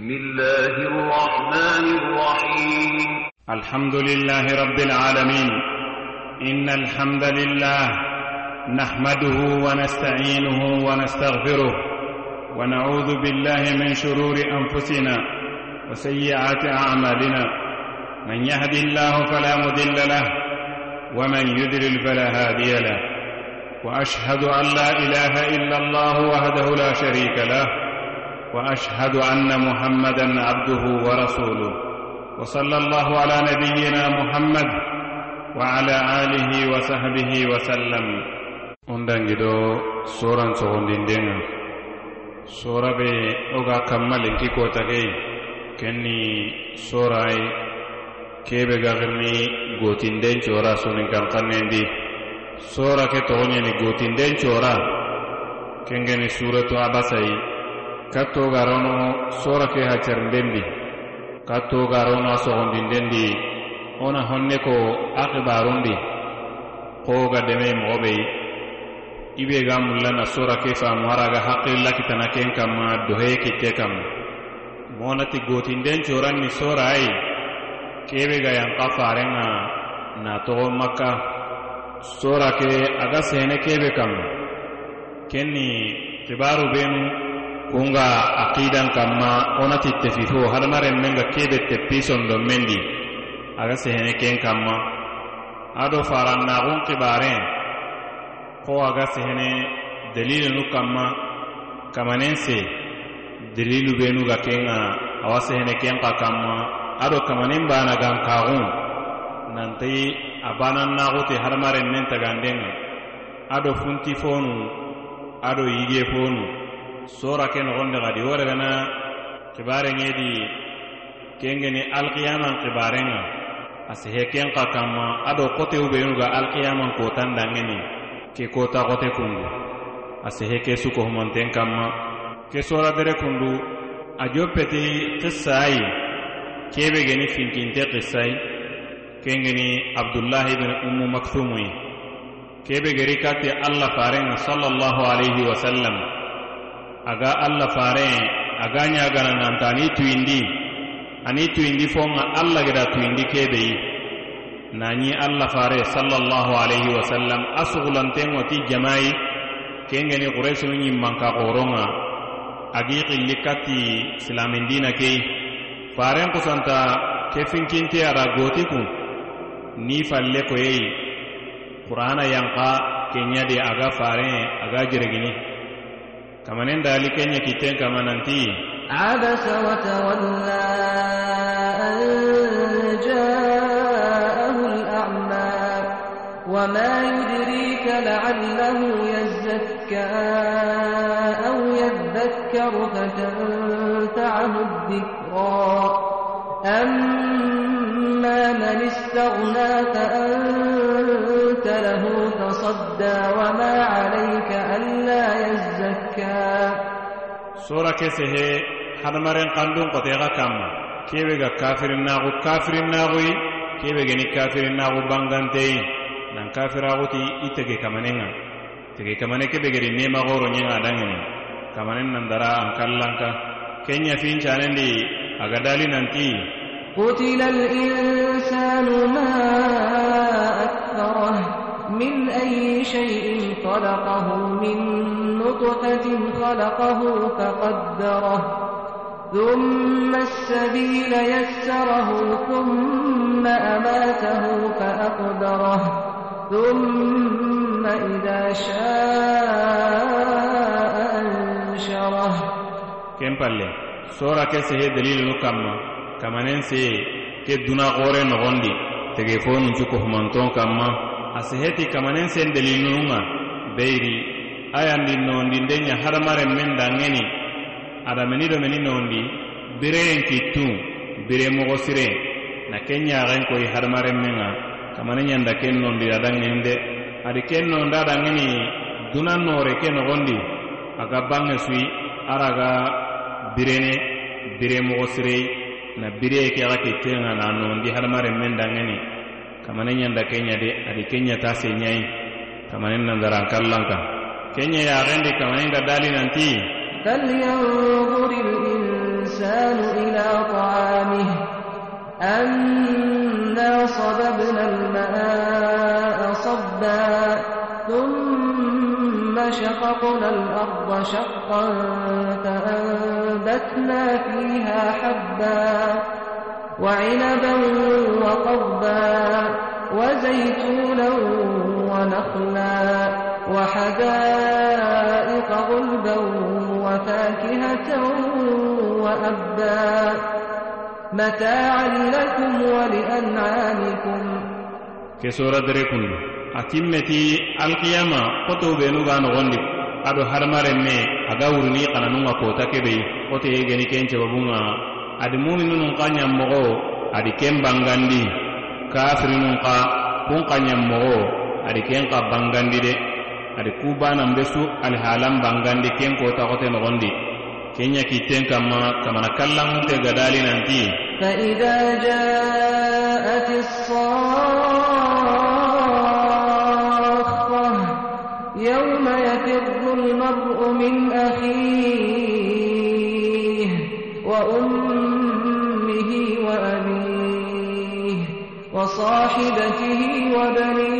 بسم الله الرحمن الرحيم. الحمد لله رب العالمين. إن الحمد لله نحمده ونستعينه ونستغفره ونعوذ بالله من شرور أنفسنا وسيئات أعمالنا. من يهد الله فلا مضل له ومن يضلل فلا هادي له. وأشهد أن لا إله إلا الله وحده لا شريك له وأشهد أن محمدا عبده ورسوله وصلى الله على نبينا محمد وعلى آله وصحبه وسلم undangi do soran sogondindenga sora be oga kammalenki kotagei kenni sorai kebe gagirni gotinden cora sonin kankannendi sora ke togoñeni gotinden cora kengeni suratu abasai kattogarono sorake ha cerndendi kattogarona sohondindendi ona honne ko akibarundi koga deme e mogobe ibe be ga mullana sorake faamu haraga hakkilla kitana ken kanma doheye kitte kanma monati gotinden coranni sora ayi kebe ga yanka farenga natogo makka. Sorake aga sene kebe kanma kenni kibaru benu kunga aqidan kamma onati tefifo hadamaren men ga kebe teppi sondon men aga sehene ken kamma. Ado farannaxun kibaren. Ko aga sehene dalilenu kamma. Kamanen se dalilu benu ga kenga. Awa sehene ken ka kamma. Ado kamanen bana gan kaxun nantayi a banannaxute hadamaren nen taganden ga ado funti fonu. Ado yige fonu. sora ke noxonde xadi wo regana xibarenŋedi kengeni alkiyaman xibarenga a sehe ken xa kanma ado xotewu benuga alkiyaman kotan danŋeni ke kota xote kundu. A sehe ke sukohumanten kanma ke sora dere kundu a joppeti xissayi kebe geni finkinte xissayi kengeni abdullahi bin ummu maksumuyi kebe geri kati allah farenga sallallahu alayhi wasallam aga allah fare aga ñagana nanta ani tuyindi ani tuyindi fonga allah geda tuyindi kebeyi nañi allah fare sallallahu alayhi wa sallam a sugulantengo ti jamayi kengeni quraisinu ñimmanka qoronga agi xilli katti silamindina kei. Faren kusanta ke finkinte ada goti kun ni falle koyeyi qur'ana yanka kenyadi aga fare aga jeregini. kamanen dali kenya kitten kama nanti عبس وتولى أن جاءه الأعمى وما يدريك لعله يزكى أو يذكر فتنفعه الذكرى أما من استغنى فأنت له تصدى وما عليك ألا يزكى sura kese he hadamaren kandun kotega kamma kebe ga kafirin nagu kafirin nagui kebe geni kafirin nagu banganteyi nan kafiraguti i tege kamanenga tege kamane kebe gedi nema goro nyenga dangeni kamanen nan dara an kallanka kenya fincanendi aga dali nanti قتل الإنسان ما أكثره من أي شيء خلقه من نطفة خلقه فقدره ثم السبيل يسره ثم أماته فأقدره ثم إذا شاء أنشره. كم بالله سورة كسه دليل نكمل كما ننسي كدنا غوري نغندي تجيفون نشكه همانتون كما أسهتي كما ننسي دليل نغندي بيري ayandi nondi nden ɲa hadamaren men dangeni adameni do meni nondi bireyen kittun bire mogo siren na ken ɲaxen koyi hadamaren men ŋa kamani ɲanda ken nondi a dangeni de adi ken nondi a dangeni dunan nore ke nogondi. A ga bange suyi ara ga birene bire mogo sirei na bireye ke xa kitten ŋa na nondi hadamaren men dangeni kamani ɲanda ken ɲa de adi ken ɲata sen ɲayi kamane nanzaran kallan kan yaxendi kamane nga dali nanti فلينظر الإنسان إلى طعامه. أنا صببنا الماء صبا ثم شققنا الأرض شقا فأنبتنا فيها حبا وعنبا وقضبا وزيتونا ونخلا وحدائق غلبا وفاكهة وأبا متاعا لكم ولأنعامكم ke sora dere kundu a timmeti alkiyama koto benuga nogondi ado hadamaren me aga wurni kananunga kota kebe kote yegeni ken cebabunga adi muminunun ka ɲammogo adi ken bangandi kafirinun ka kun ka ɲammogo adi ken ka bangandi de Adi kubanan be su alihalan bangandi ken kota kote nogondi kenya kitten kamma kamana kallanŋunte gadali nanti فإذا جاءت الصاخة يوم يفر المرء من أخيه وأمه وأبيه وصاحبته وبنيه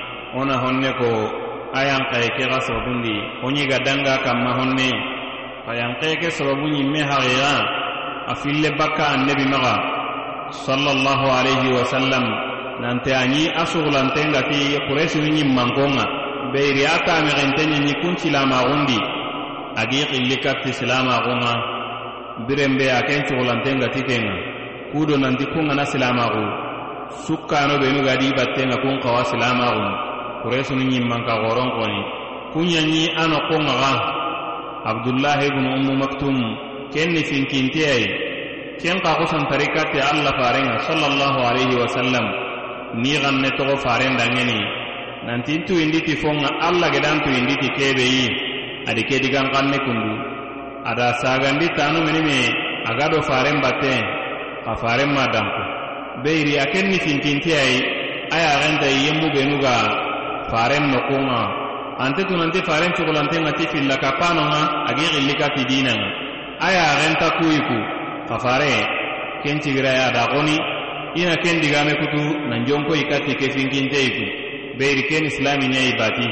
hayini ona honne ko ayankaye ke xa sababundi wo ɲiga danga kanma honne. Ayankaye ke sababu ɲimme haxixa a fille bakka annabi maxa sallallahu alayhi wa sallam. Nante a ɲi a sugulantengati kuresinu ɲimmankonga beyiri a tamexente ɲiɲi kun silamaxundi agi xilli katti silamaxunga birenbe a ken cugulantengati kenga. Kudo nanti kungana silamaxu sukkano benu gadi battenga kun kawa silamaxun kuresunu ɲimmanka xoron koni. Kunɲaɲi a noqonŋaxa abdullahi ibnu ummu maktum ken ni finkinteyayi ken ka kusantari katte allah farenga sallallahu alayhi wa sallam. Ni xanne toxo farendangeni nantin tuyinditi fonga allah gedan tuyinditi kebeyi adi ke digan xanne kundu ada sagandi tanu aga do faren batte xa faren ma danko beyiri a ken ni finkinteyayi a yaxentayi yemmu benuga faren no kunga. Tunanti faren cugulante ŋati filla kappanonga agi xilli ka fidinanga a ya xenta kuyiku ka fare ken cigira ya daxoni ina ken digame kutu nanjonkoyi kati ke finkinteyiku beyiri ken islami bati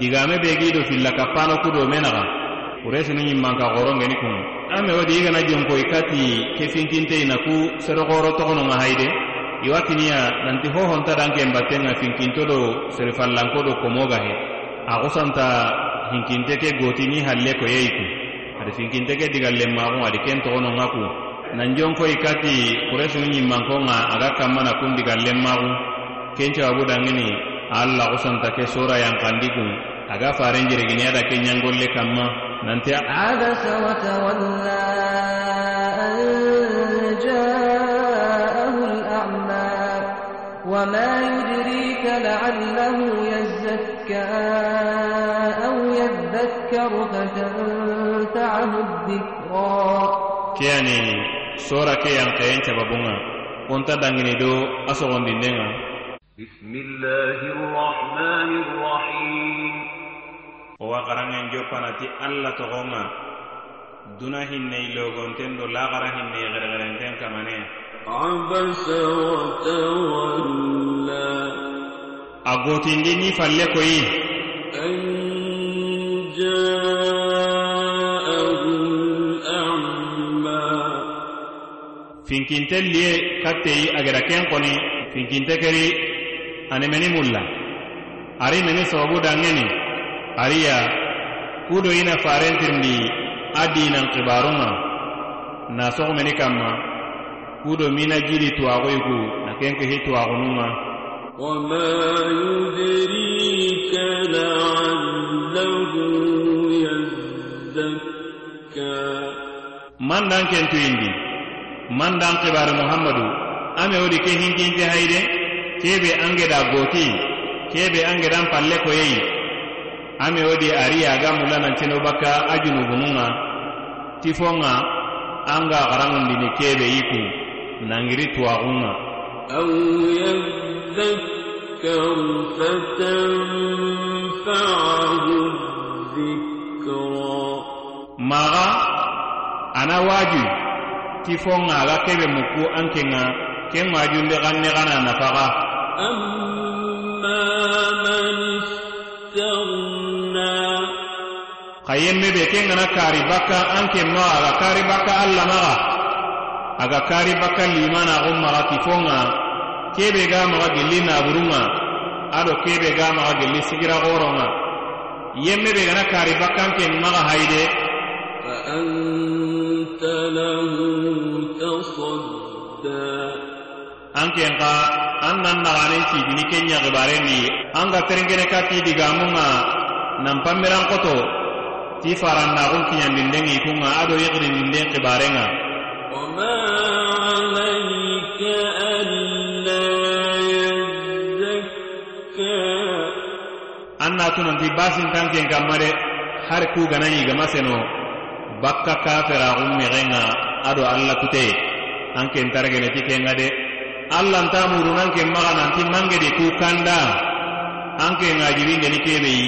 digame begi do filla kappano kudo menaxa kuresinu ɲimmanka xorongeni kun ame wo di i gana jonkoyi kati ke finkinteyina ku sedoxoro toxononga hayide iwatiniya nanti hohontadanken battenŋa finkinto do serifallanko do komoga he. A xusanta hinkinte ke gotini halle koye yiku adi finkinte ke digallenmaxun adi ken toxononŋa ku. Nanjon koyi kati kuresunu ɲimmankonŋa aga kanmana kun digallenmaxun ken cababu danŋini alla xusanta ke sora yankandi kun aga faren jereginiya da ke ɲangolle kanma nanti abasa watawalla an jaa وما يدريك لعله يزكى أو يذكر فتنفعه الذكرى. كياني سورة كيان كيان تبابونا كنت دانجني دو أسوغن دينينا بسم الله الرحمن الرحيم هو قرانين جو جوبانتي ألا تغونا دنا هنّي لوغونتن دو لا غرهنّي غرغرنتن كمانين عبس وتولى a gotindi ni falle koyi أن جاءه الأعمى finkinte liye katteyi agera ken koni finkinte keri ani meni mulla ari meni sababu dangeni ariya kudo ina farentirndi a dinan kibarunga na sogo meni kamma kudo mina jiri tuwaxoyi ku na ken ke hi tuwaxununga wama yudrika laallahu yazzakka man dan ken tuyindi man dan kibare muhammadu ame wodi ke hinkinke hayde kebe angeda goti kebe angedan palle koyeyi. Ame wodi ari aga mulananceno bakka a junubununga tifonga anga xaranŋundini kebe yiku. nangiri twaxunga أو يذكر فتنفعه الذكرى maga ana waju tifonga aga kebe muku ankenga ken majunde ganne gana nafaga أما من استغنى xa yemme be ken gana kari bakka anken ma aga kari bakka allah maga aga kari bakka limana go maga kifonga kebe ga maga gelli naburunga ado kebe ga maga gelli sigira goronga. Yemme be gana kari bakkan ken maga haide. Fa anta lahu tasadda. Anke nga annan nagane ti dini kenya gibarendi anga terengene kati digamunga nampamberan koto ti farannagun mindengi kunga ado ikrin mindengi barenga. nanti basin tanken kamma de har kugana gama seno bakka kaferaxun mexenga ado alla kute an ken tarageneti kenga de. Alla nta murunan ken maxa nanti mangedi ku kanda. An ke ŋajiringeni kebeyi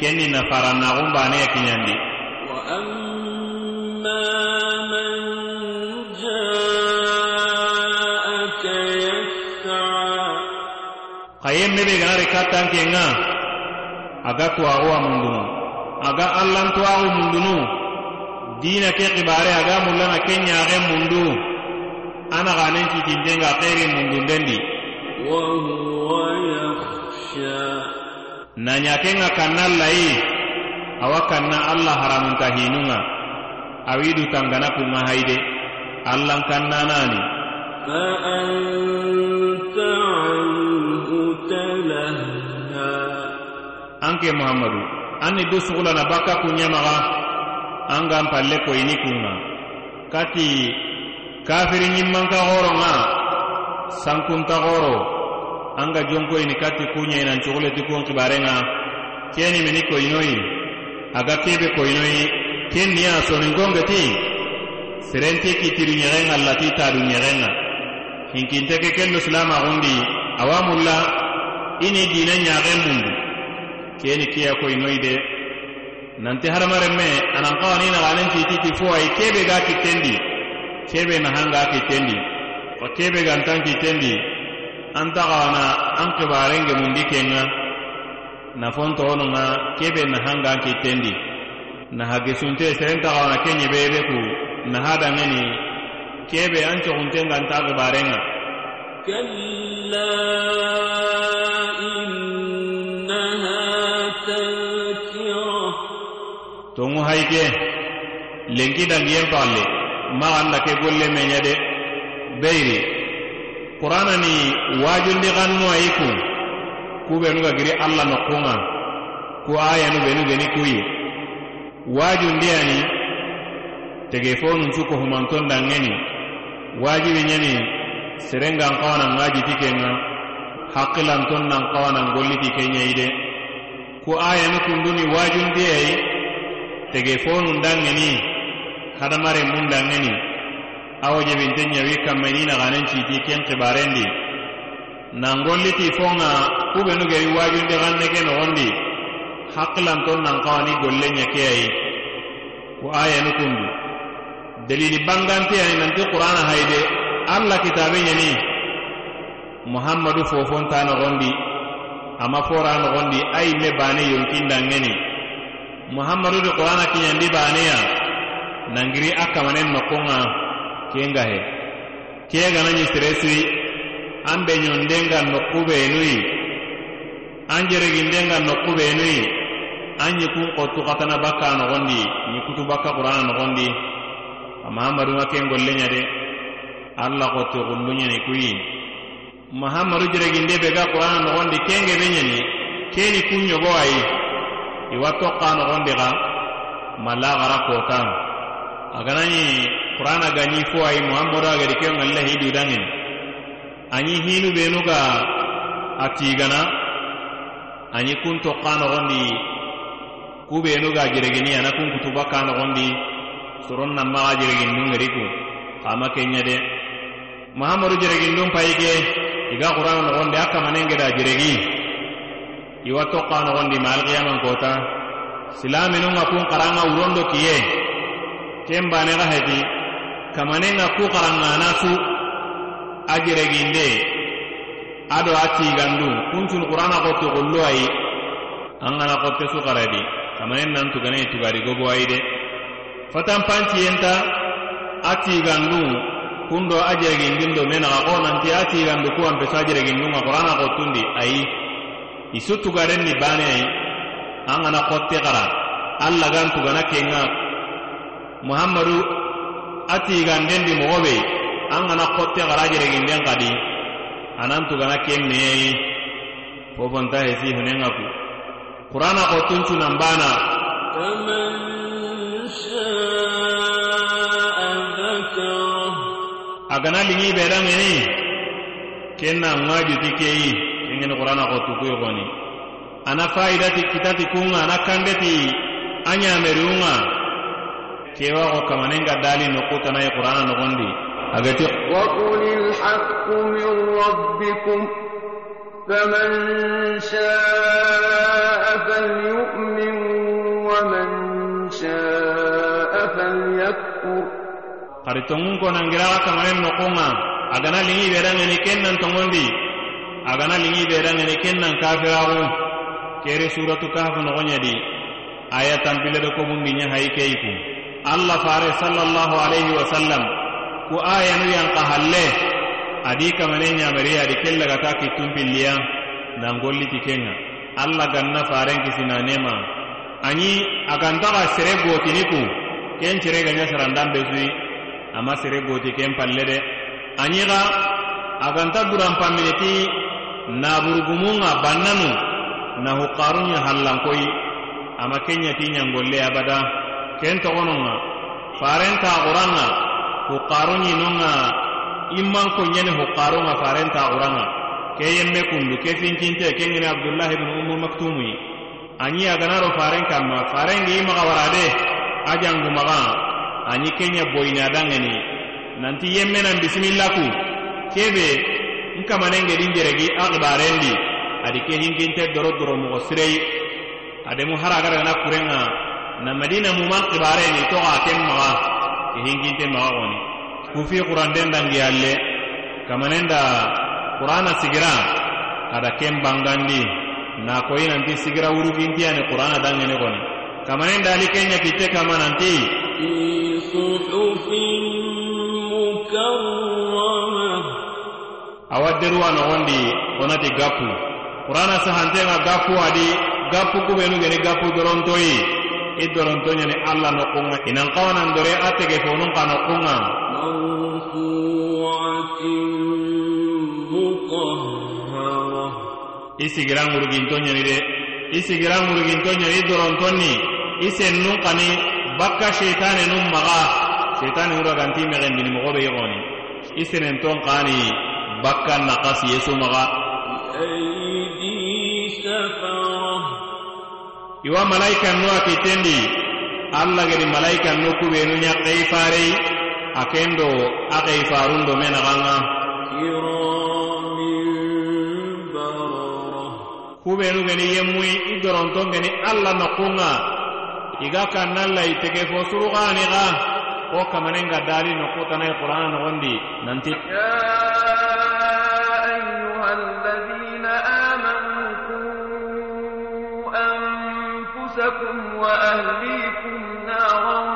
ken ni nafarannaxun bane ya kiɲandi xa yemme be ganari kattankenga aga twaxuwa mundunu aga allantwaxu mundunu dina ke xibare aga mullana ke ɲaxe mundu ana xanen citindenga xeri mundundendi وهو يخشى na ɲakenga kanna layi awa kanna allah haramunta hinunga awidu tangana kunga hayde allan kannanani فأنت عنه تلهى anke muhammadu anni du sugulana bakka kunɲamaga an gan palle koyini kunga. Kati kafiri ɲimmanka xoronga sankunta xoro anga jonkoyini kati kuɲayinan cuguleti kun xibarenŋa keni mini koyinoyi aga kebe koyinoyi ken niya soningongeti serenti kitiri ɲexenga lati tadu ɲexenga hinkinte ke ken do silamaxundi awa mulla ini dina ɲaxen mundu. Keni kiya koyi noyi de. Nanti hadamarenme anan xawani naxanen tititi fo ayi kebe ga kittendi kebe nahan ga kittendi fa kebe gantan kittendi anta xawana an xibarenge mundi kenga. Nafon toonunga kebe nahan ga kittendi naha gesunte serenta xawana ke ɲebebe ku. Naha dangeni kebe an coxunten ganta xibarenga tongu hayke lenki dangiyen palle maxanda ke golle meɲa de beyri qurana ni wajundi xannu ayi kun ku benu ga giri alla nokkunga ku ayanu benu geni kuyi. Wajundi ani tege fo nunsu kohumanton dangeni wajibi ɲani serengan kawanan ngajiti kenga hakkilanton nan kawanan golliti kenyayi de ko ayani kunduni wajundiyayi tege fonun dangeni hadamare mun dangeni awo jebinte ɲawi kammeni naganen citi ken kibarendi. Nan golliti fonga kubenu geri wajundi ganne ke nogondi hakkilanton nan kawani golle ɲakeyayi ko ayani kundu. Dalili banganteyani nanti qur'ana hayde allah kitabe ɲeni muhammadu fofonta nogondi ama fora nogondi ayi me bane yonkindanŋeni muhammadu di qur'ana kiɲandi baneya nangiri a kamanen nokon ŋa kenga ke gana ɲi siresiri an be ɲonden ga nokkubenuyi an jereginden ga nokkubenuyi an ɲikun kottu katana bakka nogondi ɲikutu bakka qur'ana nogondi. A mahamadu ŋa ken golle ɲa de alla xotti xulluɲeni kuyi mahamadu jireginde be ga qur'ana noxondi kenge be ɲeni keni kunɲogo ayi. Iwa toqa noxondi xa malla xara kotan aganaɲi qur'ana gani fo ayi muhamadu agadi ke ŋalla hidudanŋeni aɲi hinu benu ga a tigana aɲi kun toqa noxondi kubenu ga jiregini ana kun kutuba ka noxondi soron nanmaxa jiregindungeri ku. Xama kenɲa de mahamadu jeregindun payige iga qur'an nogondi a kamanengeda jeregi iwa toqa nogondi ma alkiyaman kota. Silaminun ŋa kun qaranga wurondo kiye. Ken bane xa heti kamanen ŋa ku xaranŋana su a jereginde ado a tigandu kuntun qur'ana qotti qullu ayi an gana qotte su xaradi kamanen nan tuganayi tugadi gobo ayi de. Fatan panciyenta a tigandu kundo ajere gindin do mena ga konan ti ati gandu ku ampe sajere gindun ga qur'ana ko tundi ayi isutu garen ni ba ne ayi an ana kotte gara alla gan tu gana kenga. Muhammadu ati ganden di mogobe. An ana kotte gara jere ginden kadi a nan tu gana kemme ayi fofon ta hesi hunenga ku. Qur'ana ko tunchu nan bana agana lingi bedangeni kenna ŋajuti keyi kengeni qur'ana qottu kuyi goni ana faidati kitati kunga ana kandeti a ɲameriunga kewa ko kamanenga dali nokutanayi qur'ana nogondi agati وقل الحق من ربكم فمن شاء فليؤمن ومن hari tongun konangiraxa kaŋaren noxonŋa a gana liŋi ɓeranŋeni ken nan toŋondi a gana liŋi ɓeranŋeni ken nan kafiraxu kere suratu kahafu noxonɲedi aya tampile be kobundi ɲa hayi keyi ku alla fare sallallahu alaihi wasallam. Ku ayanu yanka halle adi kamane ɲameri adi ken lagata kittunpilliya nan golliti kenŋa allah ganna faren kisinanema. Ani a gantaxa sere botini ku ken cere ga ɲa sarandan be suyi ama sere goti ken palle de. Aniga aganta duranpanmine ti naburugumunga bannanu na hukarunya hallankoyi ama kenyati ɲangolle abada. Ken togononga farenta xuranga hukaruɲinonga immanko ɲene hukarunga farenta xuranga ke yemme kundu ke fincinte ke ŋini abdullahi bnu umu maktumuyi ani aganaro faren kanma faren gi i maxa warade a jangumaxa aɲi kenya boyini adangeni nanti yemmenan bisimillaku kebe n kamanengedin jeregi a xibarendi adi ke hinkinte doro doro moxo sirei ademu har agaragana kurenga. Na madina muman xibareni toxa ken maxa ke hinkinte maxa xoni kufi xuranden dangi alle kamanenda qur'ana sigira. Ada ken bangandi. Na koyi nanti sigira wurugintiyani qur'ana dangeni xoni kamanenda ali kenya kitte kama nanti في صحف مكرمة awa deruwa nogondi wonati gappu qur'ana sahantenga gappu adi gappu kubenu geni gappu dorontoyi i dorontoɲani allah nokkunga inan kawanan dore a tege fonun ka nokkunga مرفوعة مطهرة i sigira ŋurugintoɲani de i sigira ŋurugintoɲani i dorontonni i sennun kani bakka sheitane nun maga. Sheitane ura ganti megen dini mogo be yoni isinen ton qani bakka naqas yesu maga. Iwa malaika no akitendi alla gedi malaika no kube nu nya kai fare akendo akai farun do mena ganga kube nu geni yemui i ton geni alla no iga kannan la tege fo surugani ga o kamanen ga dali no kota tanai qur'an gondi nanti ya ayyuhalladhina amanu qu anfusakum wa ahlikum naran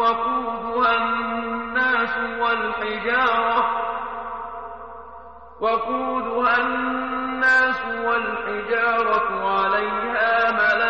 waquduha an-nas wal hijara وقودها الناس والحجارة عليها ملائكة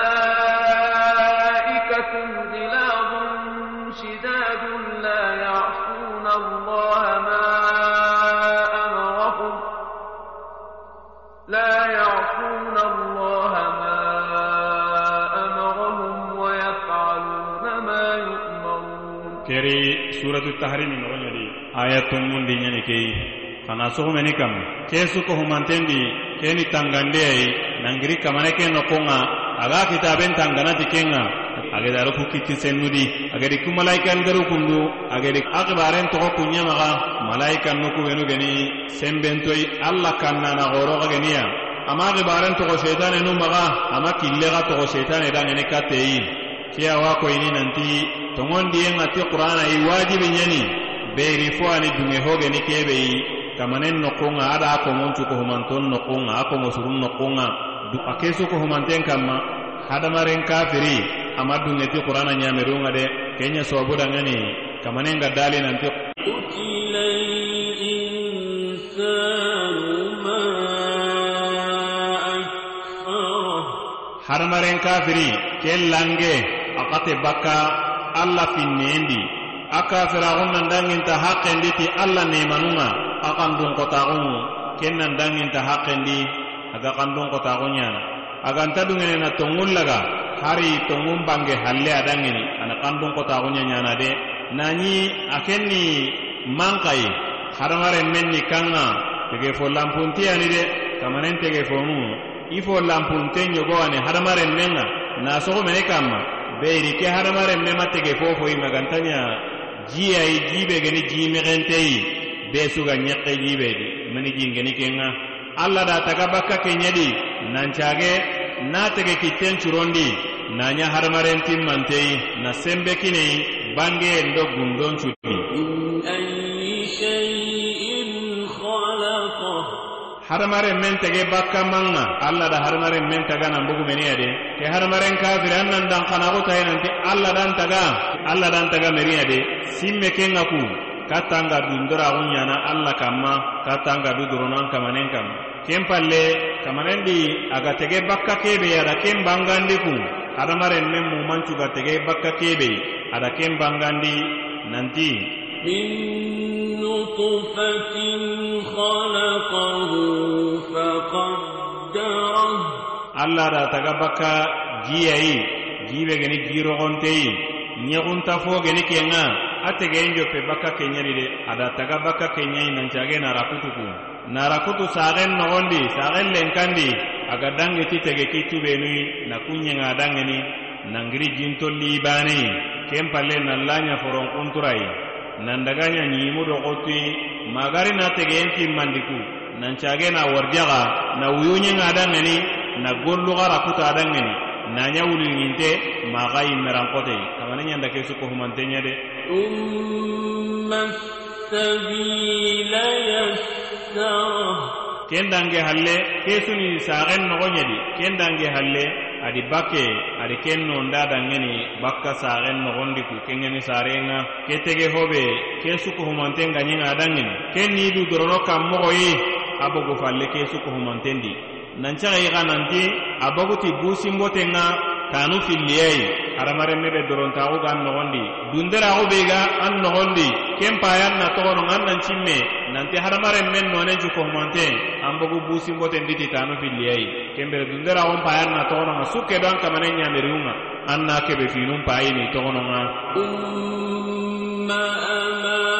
suratu tahrimi nogoñadi aya tummundi ñani keyi xana sugumeni kam ke suko humantendi keni tangandeyayi nangiri kamane ke nokunga aga kitaben tanganati kenga. Agedi aro ku kitti sennudi agedi ku malaikan garu kundu agedi akibaren togo kunyamaga malaikan nuku benu geni sembentoyi allah kannana goroga geniya ama akibaren togo setane nu maga ama killega togo setane dangeni katteyi fiyawa koyini nanti. Toŋondiyen ati qur'ana yi wajibin yeni beri fo ani duŋe hogeni kebeyi kamanen nokunŋa ada a komoncu kohumanton nokunŋa a komosurun nokunŋa a kesu kohumanten kanma hadamaren kafiri. Ama duŋeti qur'ana ɲamerunŋa de. Kenya sobu daŋani kamanen ga dali nanti hadamaren kafiri. Ke lange akate bakka allah finnendi. A kafiraxun nan danginta haqqendi ti allah nemanunga a xandun kotaxunu ken nan haqqendi aga xandun kotaxu ñana aganta dungene na tongun laga hari tongun bange halle a dangeni ana xandun kotaxuña ñana de. Nañi a ken ni mankayi hadamaren men ni kanga tege fo lampuntiyani de kamanen tege fonu i fo lampunte ɲogowani hadamaren men ga na sogomene kanma beyiri ke hadamaren men ma tege fofoyi magantanya jiyayi jibe geni jimexenteyi be suga ɲekke jibedi mani jingeni kenga. Allah da taga bakka keɲedi nancage na tege kitten curondi naɲa hadamaren timmanteyi na sembe kineyi bange ndo gundon cudi hadamaren men tege bakka manga. Allah da hadamaren men taga nan bugu meniya de ke hadamaren kafiri an nan dan kanaku tayi nanti allah dan taga. Allah dan taga meriya de simme kenga ku. Kattanga dundoraxu ɲana allah kanma kattanga du doronan kamanen kanma ken palle kamanen di aga tege bakka kebe ada ken bangandi ku. Hadamaren men mumancuga tege bakka kebe ada ken bangandi nanti. من نطفة خلقه فقدره allah da taga bakka jiyayi jibe geni jirogonteyi ɲegunta fo geni kenga a tegeyin joppe bakka kenyani de ada taga bakka kenyayi nancage narakutuku narakutu sagen nogondi sagen lenkandi aga dangeti tege kittubenui na kunɲenga dangeni nangiri jintolli baneyi ken palle nallanya foronkunturayi nandaganya nyimu dogoti magari na tegenti mandiku. Nancage na warjaga na uyunye ngadangani na gollu gara kuta adangani na nyawuli nginte magai merankote. Kamane nyanda kesu ko humantenya de. Umma sabila yassara ken dange halle kesuni sagen nogoɲedi ken dange halle adi bakke adi ken nonda dangeni bakka sagen nogondi ku kengeni sarenga ke tege hobe ke suko humanten gaɲenga dangeni ken nidu dorono kan mogoyi a bogo falle ke suko humantendi nancaga yiga nanti a boguti busimbotenga kanu filliyayi hadamaren haramaren nebe doronta agu gan nogondi dundera an nogondi ken payan na togono ngan nan cimme nanti haramaren men noane juko humante an bogu busin boten diti tanu filliyai ken bere payan na togono ngan suke doan kamane nyamiri unga an na kebe finun payini togono ngan Inna amana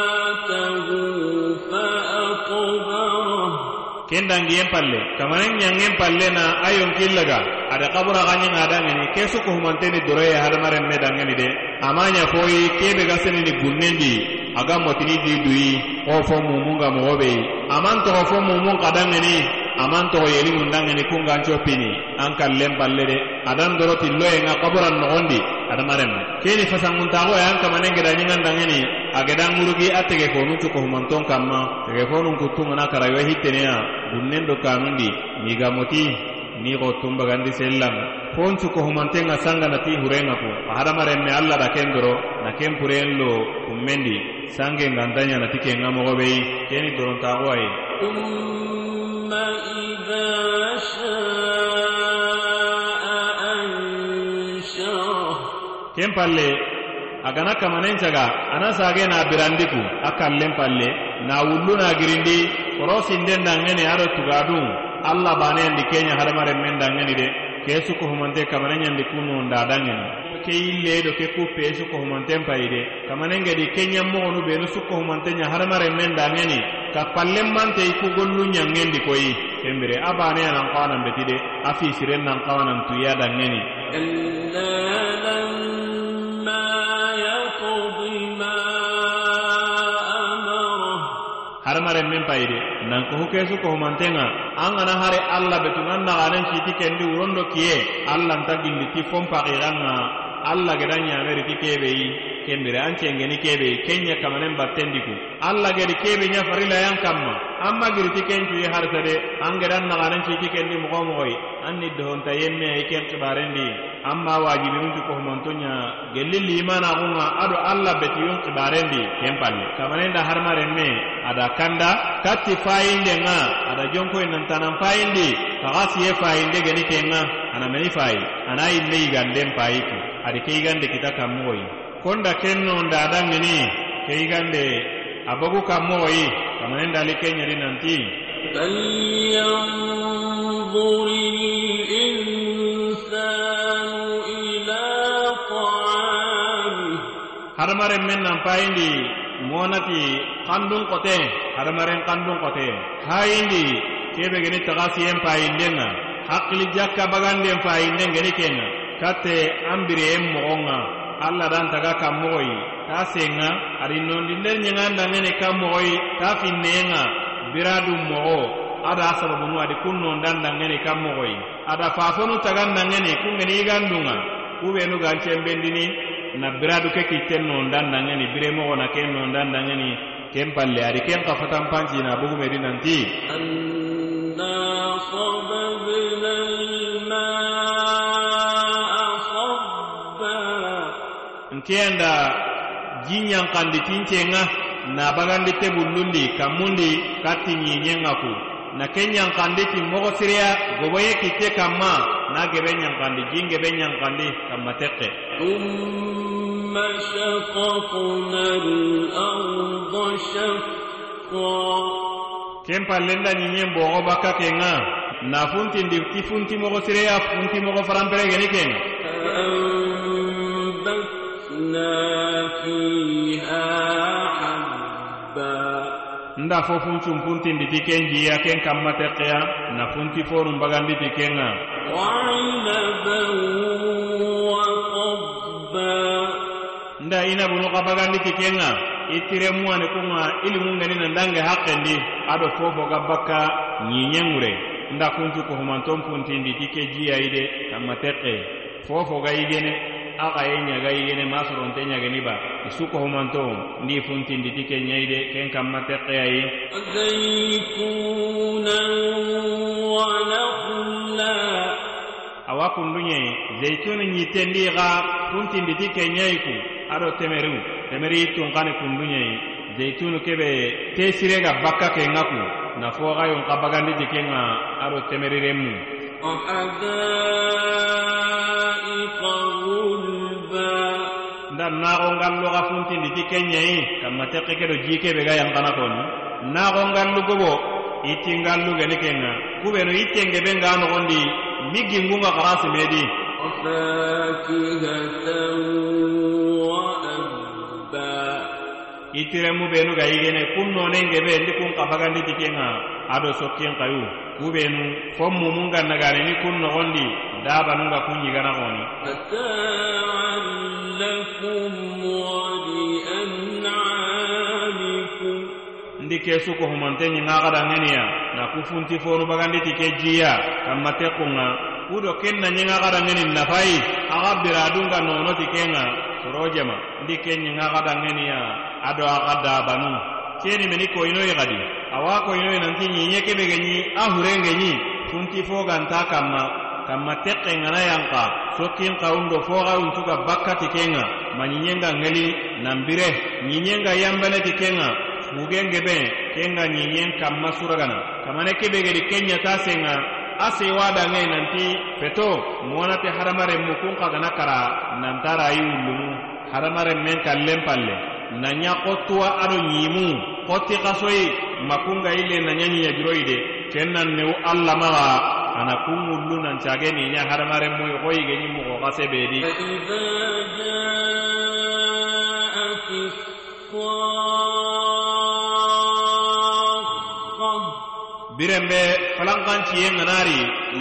ken dangiyen palle. Kamanen ɲangen palle na ayon killaga. Ada kabura ganyen adangeni ke suko humanteni doroye hadamaren me dangeni de amanya foyi kebe ga senini gunnendi aga motini di duyi ko fo mumunga mogobe aman togo fo mumun kadangeni aman togo yelingun dangeni kungan copini an kallen palle de. Adan doro tilloye nga kaburan nogondi. Hadamaren. Me keni fasanguntago yan kamanen geda ɲingan dangeni ageda ŋurugi a tegefonu cukohumanton kanma tegefonun kuttumuna karayo hitteneya gunnen do kanundi migamoti ni go tumbagandi sellam. Fon cukohumanten ŋa sanganati hurenŋa ko hadamaren ne alla da ken na ken puren kummendi sange ngantanya nati ken ŋa mogobeyi keni dorontaxo ayi ken palle agana kamanen caga ana sage na birandiku a kallen palle na wullu na girindi korosinden dangeni ado tugadun allah baneandi kenya hadamaren men dangeni de ke suko humante kamanen ñandi kunu nda dangeni ke yille do ke kuppe su ko humanten payi de kamane ngedi kenya mo no be no su ko humanten nya harmare men da ngeni ka pallem mante ku gollu nyangendi koyi kembere abane nan qawana betide afi siren nan qawana tu ya da ngeni كلا لما tayide nan ko huke su ko humantenga an gana hare alla betungan naganen siti kendi wurondo kiye alla nta gilli ti fon paxiranga alla geda ɲameri ti kebeyi kembire an cengeni kebeyi kenya kamanen battendiku allah gedi kebe nya farilayan kamma. An magiri ti kencuyi harsa de an gedan naganen citi kendi mogo mogoyi an ni dohonta yemme i ken kibarendi. Amma wajibinunti ko humantonya gelli limanaxunga ado allah betiyun kibarendi. Ken palle kamanenda harmaren me ada kanda katti fayinde nga ada jonkoy nantanan fayindi kaxa siye fayinde geni kenga ana meni fayi ana yimme yiganden payiku adi ke yigande kita kammogoyi konda ken nonda adangeni ke yigande a bogu kammogoyi kamanenda ali kenyadi nanti فلينظر الإنسان إلى طعامه hadamaren men nan payindi monati kandun kote hadamaren kandun kote hayindi kebe geni taga siyen payindenga hakkili jakka baganden payinden geni kenga katte ambire en allah dan taga kanmogoyi ta senga adi nondinden ɲegandangene kanmogoyi ta finneyenga bira dun mogo. Ada sababunu adi kun nondandangene kanmogoyi ada fafonu tagandangene kungeni yigandunga kubenu gancembendini na biradu ke kitten nondandangeni biremogona ken nondandangeni ken palle adi ken kafatanpancina bugumedi nanti anna nkeyanda jinɲankandi tincenŋa na bagandi tebullundi kamundi katti ɲiɲenŋa ku. Na ke ɲankandi ti mogo siriya goboye kitte kanma na gebe ɲankandi jin gebe ɲankandi kanma tekke ken pallenda ɲiɲen bogo bakka kenŋa na funtindi ti funti mogo sireya funti mogo faranperegeni kenŋa nda fo funcun puntindi ti ken jiya ken kamma teqeya na funti forun bagandi ken ŋa nda inabunu xa bagandi ken ŋa i tiremuwani kunŋa ilimu nandange haqqendi ado fofo ga bakka ɲiɲenŋure nda kuncu kohumanton puntindi ti ke jiya de kamma teqe fofo ga i aka ye ñaga yigene ma soronte ñageni ba isu ko humanto ndi funtindi ti ke ñayide ken kamma tekkeyayi زيتونا ونخلا awa kunduñe zeituni ñittendi xa funtindi ti ke ñayiku ado temeriu temeri tunkani kunduñei zeitunu kebe te sirega bakka kenga ku na foxayon xa bagandi ti kenga ado temerirenmu وحدائق غلبا nda nago ngallu ga funtindi ti kenyei kam ma tekke kedo jike be ga yan kana ton nago ngallu gobo iti ngallu ga likenga kube no ite nge be ngano gondi migi ngunga karasi medi. Itiremu benu ga yigene kun no ne be ndi kun kafaga ndi ti kenga. Ado sokkien kayu kube no fommu mun ganna ni kun no dabanunga kunɲigana goni ndi ke suko humonte ɲinga xadangeniya na ku funti fonu baganditi ke jiya kanmate kunga kudo ken na ɲinga xadangenin nafayi axa biradunga nonoti kenga. Sorojema ndi ke ɲinga xadangeniya ado axa dabanu keni meni koyinoyi xadi awa koyinoyi nanti ɲiɲe kebege ɲi a hurengeɲi funti fo ganta kanma kamma teqe ngana yanka sokin kawundo foxa untuga bakkati kenga ma ɲiɲenga ŋeli nanbire ɲiɲenga yanbeneti kenga fugengebe kenga ɲiɲen kanma suragana. Kamane kebegedi kenɲata senga a sewadanŋe nanti peto mowanate hadamaren mu kun xagana kara nantara ayi wullumu men kallen palle nanya xottuwa ado ɲimu xotti xasoyi makunga ile nanya ɲiɲagiroyi de ken nan newu allamaxa ana kunŋullu nancage niɲa hadamarenmuyi xo yigeɲi moxo xa sebedi birenbe falankanciyen ŋanari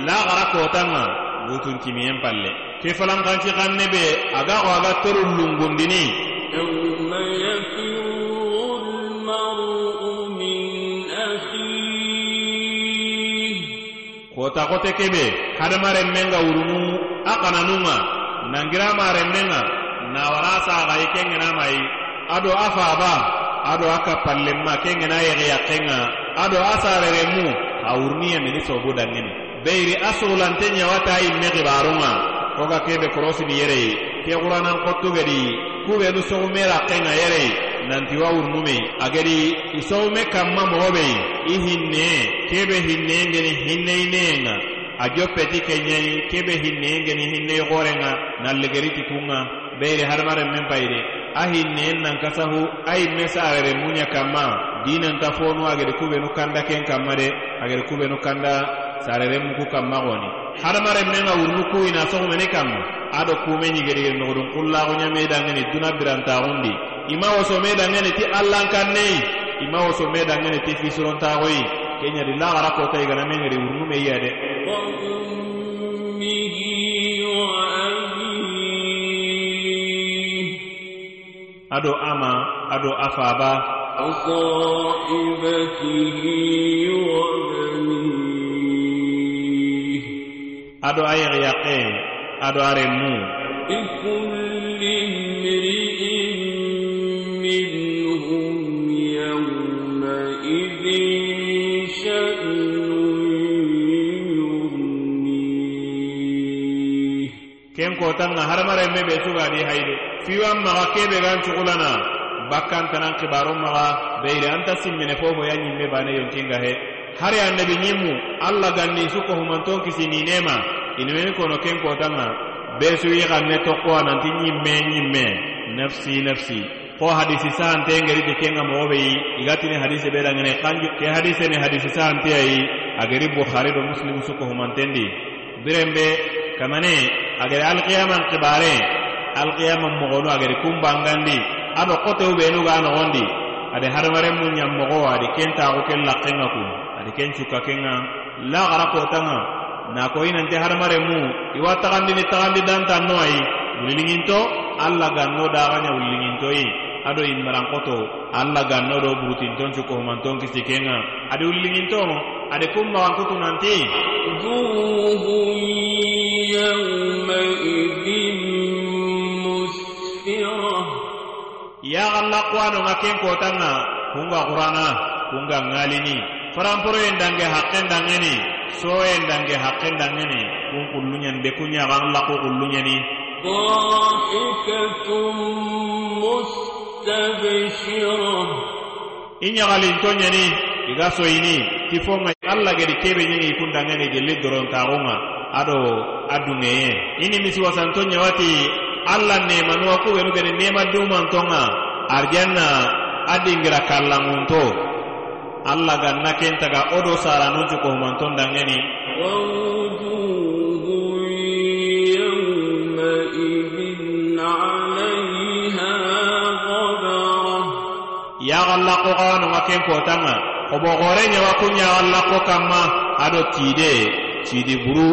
laxara kotanŋa butuntimiyen palle. Ke falankanci xanne be aga xo aga toru lungundini wo taxote kebe hadamaremmen ga wurunu a xananun ŋa nangiramaren ŋa nawara saxayi ken ŋenamayi ado a faba ado a kappallenma ken ŋena yexiyaxen ŋa ado a sareremu a wuruniya mini sobu dangeni beyiri a sugulante ɲawata yimme xibarun wo ga kebe korosini yereyi ke xuranan xottugedi kubenu soxumera xen ŋa yereyi nantiwa wurunume agari isowme kanma mogo be i hinne kebe hinne geni hinneyineen a peti kenye kebe hinne geni hinne gorenga ŋa tikunga kun harmare mempaire. Ahi men a nan kasahu a yimme munya kama dinan dinanta fonu kube kubenu kanda ken kamare de kube no kanda saareren muku kanma xoni hadamaren men ŋa ina kuyina soxumeni kanma ado kume ɲigedigen noxodun kullaxu nyame dangani duna birantaxundi ima woso medangeni ti allankannei ima woso medangeni ti fisirontaxoyi kenyadi laxara kotayi gana mengedi wurnume yiya de. Ado ama ado afaba ado a ado a renmu kanŋa hadamarenme be sugadi hayide fiwan maxa kebe gan cugulana bakkan tanan kibaro maxa beyide anta simmine fofo ya ɲimme ba ne yonkinga he. Hari annabi ɲimmu alla ganni su kohumanton kisi ninema inimeni kono ken kotanŋa be su i xanne tokkowa nanti ɲimme ɲimme nafsi nafsi. Ko hadisi sante ngeriti kenga mogobe yi. Igatini hadise be dangene ke hadise ni hadisi sante ayi ageri bukhari do muslim su kohumantendi birenbe kamane agari alqiyaman kibare alqiyaman mogonu agari kumbangandi ado kotewu benu ga nogondi ade hadamaren mu ñammogo adi ken taxu ken lakkenga ku adi ken cukka kenga lagara kotanga na ko inante hadamaren mu iwa taxandini taxandi dantanno ayi wuliliŋinto allah ganno daxaña wuliliŋintoyi ado immarankoto allah ganno do burutinton cukko humanton kisi kenga adi wuliliŋinto adi kummaxankutu nanti وجوه يومئذ مسفرة yaxallakuwanonga ken kotanga kunga xurana kunga ŋalini faramporoyen dange haqqen dangeni soyen dange haqqen dangeni kun kulluɲani be kunyaxan laku kulluɲani ضاحكة مستبشرة i ɲaxalinto ɲani i ga tifonga alla gedi kebe ñengi kundangeni gelli dorontaxunga ado a dungeye ini misi wasanto ɲawati alla nemanuwa kuɓenu gedi nema dumantonga arjanna a dingira kallanŋunto alla ganna kentaga wo do saranunti kohumanton dangeni yaxalla koxawanonga ken kotanga o bogore ɲawa kunɲawan lako kanma ado tiide tiidi buru.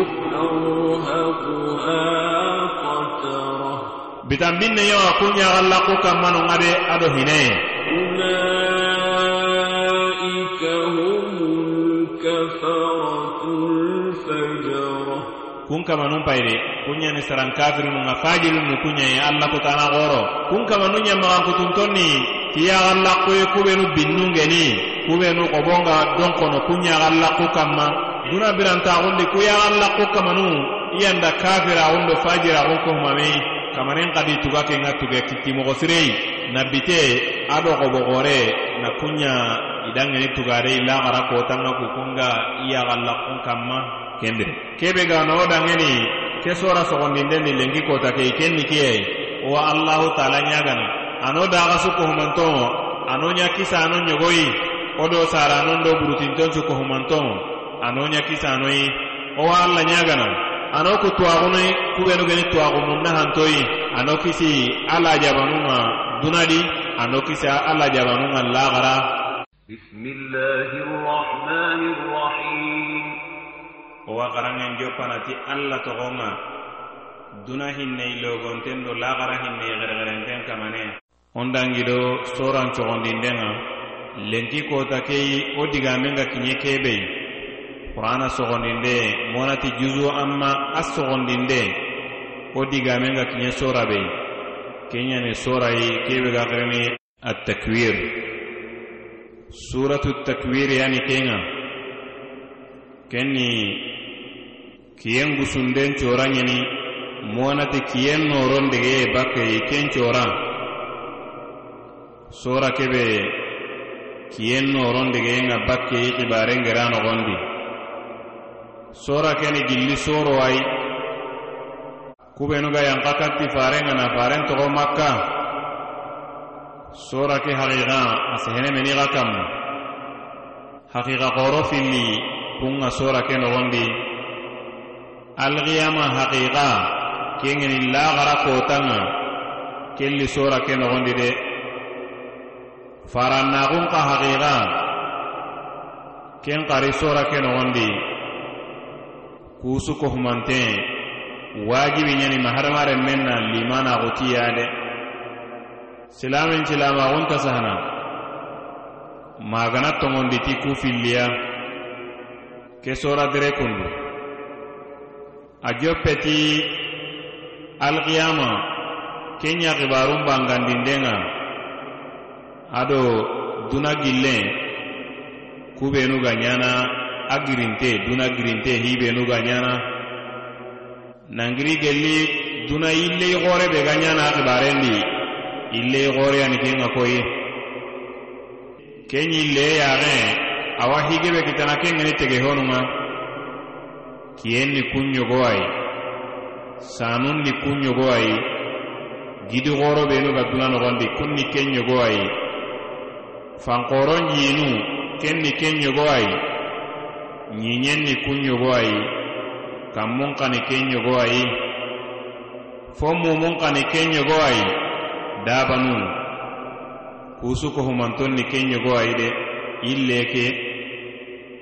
Bitanbin ne ɲawa kunɲawan lako kanmanu ŋa de ado hine. Kun kamanun payide kunɲani saran kafirinu ŋa fajilinu kunɲaye alla kotana goro. Kun kamanu ɲamagankutuntonni ti yaxallakoye kubenu binnungeni kubenu xobonga donkono ku ɲaxallaku kanma duna birantaxundi ku yaxallaku kamanu i yanda kafiraxundo fajiraxun kohumame kamanen xadi tuga ke ŋa tuge kittimoxo sirei. Na bite ado xoboxore na kuɲa idangeni tugade i laxara kotanga kukunga i yaxallakun kanma kendire kebe ga no dangeni ke sora sogondinden ni lengi kota ke kenni kiyai. Wa allahu taala nyagana. ano daga su kohumantoŋo ano ɲa kisa ano ɲogoyi wo do sara anon do burutinton su kohumantoŋo ano ɲa kisa anoyi wo wa alla ɲagana ano ku tuwaxunoyi kubenugeni tuwaxunun nahantoyi ano kisi alla jabanunŋa dunadi? Ano kisi alla jabanunŋa laxara bismillahi rrahmani rrahim wo wa xaranŋen joppanati alla toxonŋa duna hinne logonten do laxara hinne xerexerenten kamane. on dangido soran cogondinden lenki kota keyi wo digamen ga kiɲe kebeyi qur'ana sogondinde monati juzu amma a sogondinde wo digamen ga kiɲe sora beyi keɲani sorayi kebe ga xirini attakwir. Suratu takwir yani kenga. Kenni kiyen gusunden cora ɲini monati kiyen noron degeye bakkeyi ken cora. Sora kebe kiyen noron digeyenga bakkeyi xibaren gera nogondi sora keni gilli soro ay kubenuga yanka katti farenga na faren togo makka. Sora ke haqiqa a sehenemeni xa kamma haqiqa xoro filli kunga sora ke nogondi alxiyama haqiqa kengeni laxara kotanga. Kelli sora ke nogondi de farannaxun xa haxixa ken xari sora ke noxondi kusu kohumante wajibi ɲani maharamaren men na limanaxutiya de silamen silamaxun sahana. Magana toŋondi ti ku filliya ke sora dire kundu. A joppeti alkiyama ke ɲa xibarun bangandindenga ado duna gillen kubenu ga ɲana a girinte duna girinte hibenu ga ɲana nangiri gelli duna ille xore be ga ɲana a xibarendi ille xore ani ken ga koyi ken ille yaxe awa hige be kitana ken geni tege honunga. Kiyen ni kun ɲogo ayi sanun ni kun ɲogo ayi gidi xoro benu ga duna noxondi kun ni ken ɲogo ayi fankoron ɲinu ken ni ken ɲogo ayi ɲiɲen ni kun ɲogo ayi kan mun kani ken ɲogo ayi fo mumun kani ken ɲogo ayi dabanu kusu kohumanton ni ken ɲogo ayi de ille ke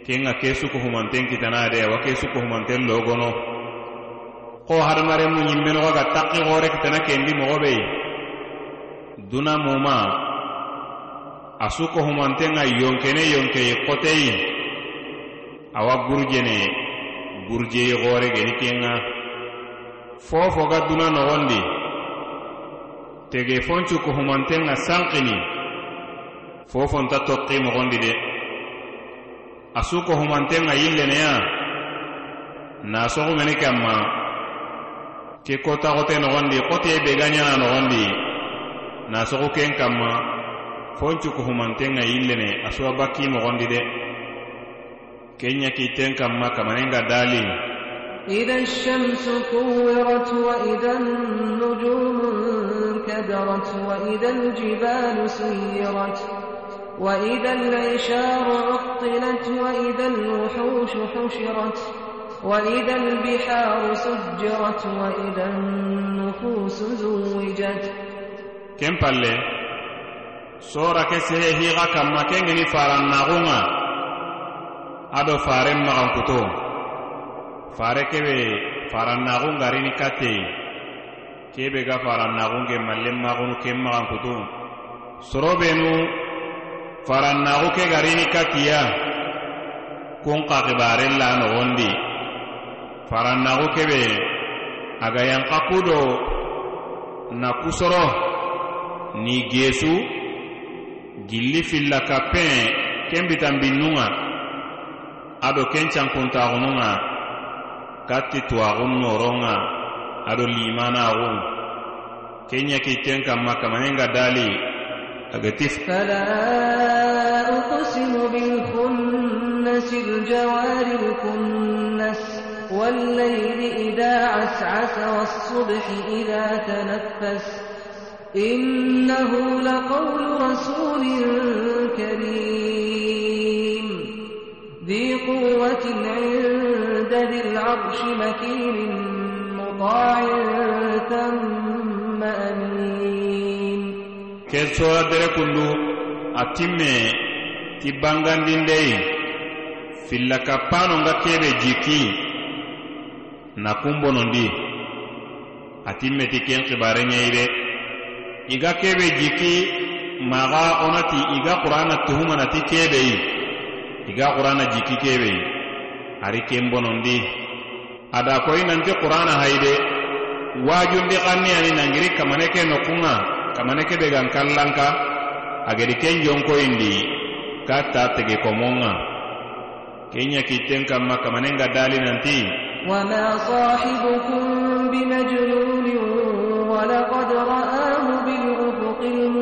ken ga ke suko kitana de awa ke suko logono. Ko hadamaren mu ɲimmenogo ga takki hore kitana kendi mogo be duna muma a su ŋa yonkene yonkeye xoteyi awa gurjene gurjeyi xoore geni ken ŋa fo foga duna noxondi tege foncu kohumanten ŋa sanxini fo fonta toxi moxondi de. A su kohumanten ŋa yilleneya na soxumeni kanma ke kota xote noxondi xoteye be noxondi nasoxu ken kanma foncu kohumanten ga yillene a suwa bakki mogondi de kenya kiten kamma kamanenga dali إذا الشمس كورت وإذا النجوم انكدرت وإذا الجبال سيرت وإذا العشار عطلت وإذا الوحوش حشرت وإذا البحار سجرت وإذا النفوس زوجت palle sora ke sehe higa kamma ke faran nagunga. Ado faren magam kuto fare kebe faran nagunga rini kate. Kebe ga faran nagunge mallem magunu ke magam kuto soro benu faran nagu ke garini katia kun qaqibare la no faran nagu kebe aga yang kakudo na kusoro ni gesu. gilli filla kappen ken bitanbinnunga ado ken cankuntaxununga katti tuwaxun noronga ado limanaxun ken ɲakitten kanma kamanenga dali agati فلا أقسم بالخنس الجوار الكنس والليل إذا عسعس والصبح إذا تنفس إنه لقول رسول كريم ذي قوة عند عند ذي العرش مكين مطاع ثم أمين ke sora dere kundu a timme ti bangandindeyi filla kappano nga kebe jikki na kumbonondi a timme ti ken kibare ɲeyi de iga kebe jikki maga onati iga qur'ana tuhumanati kebeyi iga qur'ana jikki kebeyi ari ken bonondi ada koyi nanti qur'ana hayde wajundi xanniyani nangiri kamane ke nokunga kamane ke be gan kallanka agedi ken jonkoyindi ka ta tege komonga kenya kitten kamma kamane nga dali nanti وما صاحبكم بمجنون ولقد رآه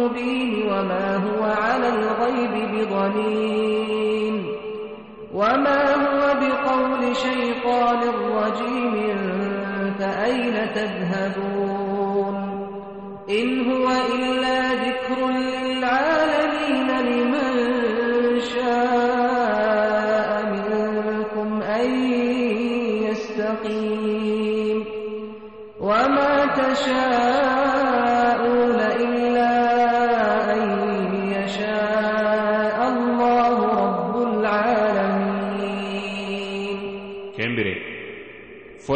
المبين وما هو على الغيب بضنين وما هو بقول شيطان رجيم فأين تذهبون إن هو إلا ذكر للعالمين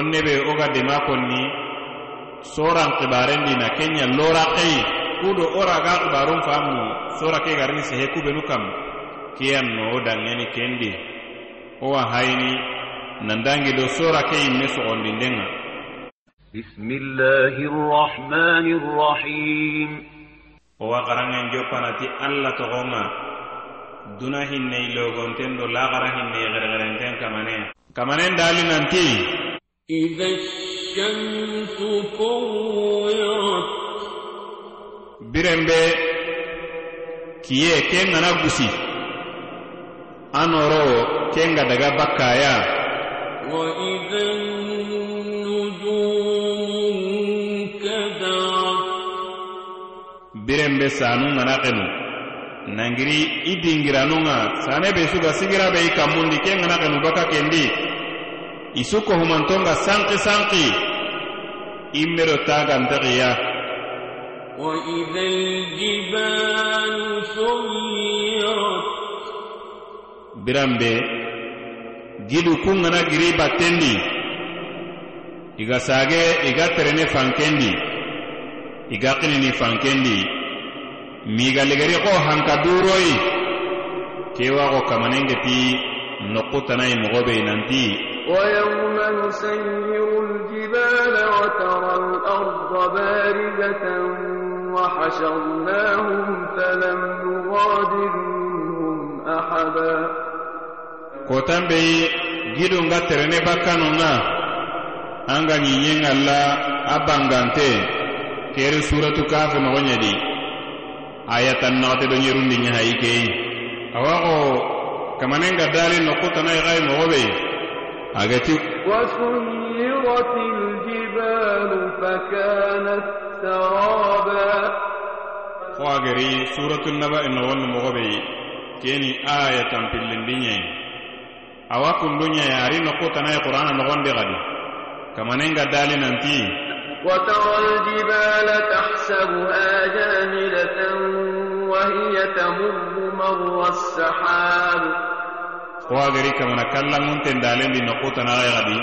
konne be wo ga dema konni soran xibarendi na kenya lora xeyi kudo ora ga xibarun famu sora ke garini sehe kubenu kam kiyan no wo danŋeni kendi. Wo wa hayini nandangi do sora ke yimme sogondindenŋa bismillahi rrahmani rrahim wo wa xaranŋen jopanati alla toxonŋa duna hinnei logonten do laxara hinnei xerexerenten kamane. Kamanen dali nanti. إذا الشمس كورت birenbe kiye ken gana gusi anoro ken ga daga bakkaya وإذا النجوم كدرت birenbe sanu gana kenu nangiri i dingiranunga sane be suga sigira be i kammundi ken gana kenu baka kendi i su kohumantonga sanki sanki i mero tagantaxiya وإذا الجبال سيرت biranbe gidu kun gana giri battendi iga sage iga terene fankendi iga kinini fankendi miga ligari ko hanka duroyi kewa ko kamanengeti nokkutanayi mogobe nanti ويوم نسير الجبال وترى الأرض بارزة وحشرناهم فلم نغادر منهم أحدا kotan be gidu nga terene bakkanu nga an ga ɲiɲen alla a bangante keri suratu kafe nogo ɲedi ayatan naxate do ɲerundi ɲahayi keyi awa xo kamanen ga dali nokkutanayi xayi mogo be أجتي وسيرت الجبال فكانت سرابا. فواغري سورة النبأ النوان مغبي. كيني آية في اللندين أوا كلنيا ياري نقو تناي قرآن نغن بغدي. كما ننغا دالي ننتي. وترى الجبال تحسبها آجاملة وهي تمر مر السحاب. Ko agari kamana kallanŋunten dalendi nokkutanaxay xadi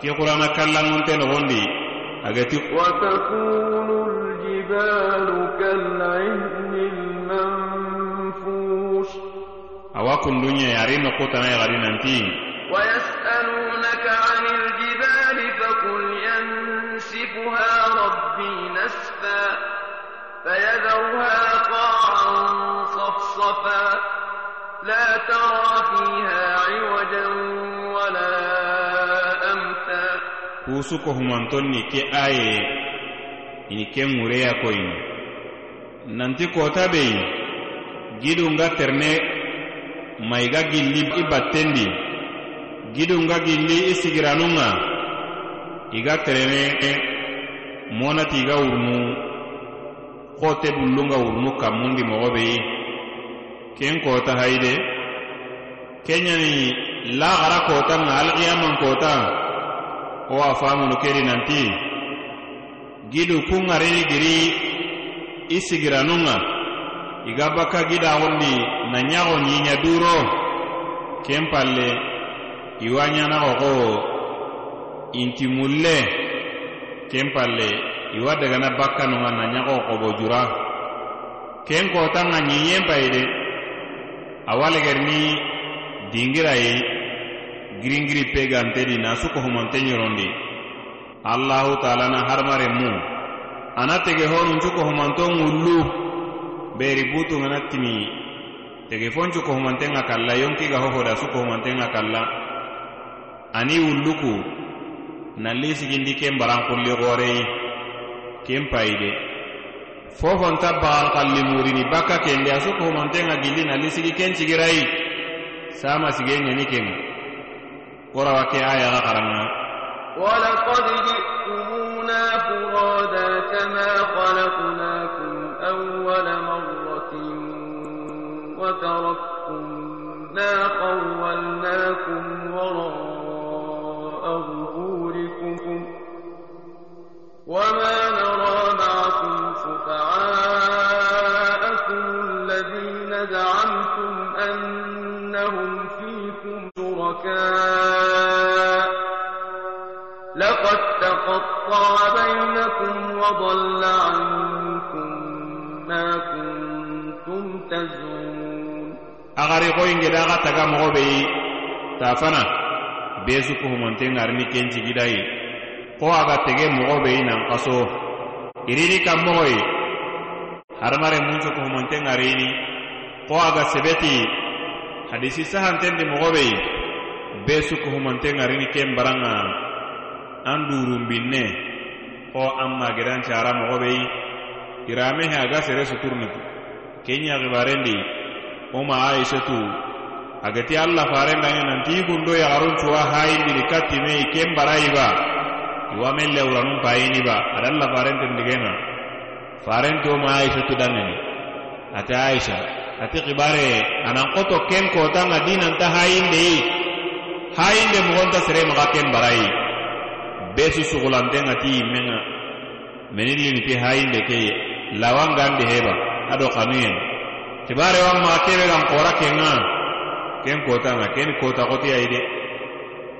ke qur'ana kallanŋunte noxondi agati وتكون الجبال كالعهن المنفوش awa kunduɲe ari nokkutanaxay xadi nanti ويسألونك عن الجبال فقل ينسفها ربي نسفا فيذرها قاعا صفصفا لا ترى فيها عوجا ولا أمتا kusu ko humantonni ke aye ini ke ŋureya koyini nanti kota beyi gidu nga terne mayiga gilli i battendi gidu nga gilli i sigiranunŋa iga terene monati iga wurunu xote bullunga wurunu kammundi mogo beyi ken kota hayide kenyani laxara kotanga alqiyaman kota. O a famunu kedi nanti. Gidu kungarini giri i sigiranunga iga bakka gidaxundi na ɲaxo ɲiɲa duro. Ken palle iwa ɲanaxo xo inti mulle. Ken palle iwa dagana bakkanunga na ɲaxo xobo jura ken kotanga ɲiɲen payi de awaleger ni dingirayi giringiri pegantedi suko humante ɲorondi allahu taala na hadamaren mu. Ana tege honun cuko humanto ŋullu beri butungana timi. Tege foncu kohumanten ŋa kalla yonkiga hohoda suko kohumanten ŋa kalla ani wulluku. Nalli sigindi ken barankulli ɣoreyi ken payide fofonta bagal kalli murini bakka kende a suko humantenga gilli nalli sigi ken cigirayi sama sige ɲani kenga worawa ke ayaga karanga ولقد جئتمونا فرادا كما خلقناكم أول مرة وتركتم ما خولناكم تقطع بينكم وضل عنكم ما كنتم تزعمون agari koyingeda aga taga mogo beyi tafana besu kuhumonte ngarini ken cigidayi ko aga tege mogo beyi nan kaso irini kan mogoyi hadamare muncu kuhumonte ngarini ko aga sebeti hadisi sahantendi mogo beyi besu kuhumonte ngarini ken baranga An durumbinne ko an magedan cara mogo beyi irame he aga sere suturnitu kenya gibarendi oma aishatu agati allah farendanga nanti gundo yagarun cuwa hayindini kattime i ken barayiba iwa men lewranun payini ba ada allah farentendigenga farenti oma aishatu dangani ate aisha ati kibare anan koto ken kotanga dinanta hayindeyi hayinde mogonta sere maga ken barayi besu sugulantenga ti yimmenga menin limiti hayinde ke ye. Lawangandi heba ado kanuyen kibarewan maga kebe gan kora kenga ken kotanga ken kota kotiyayi de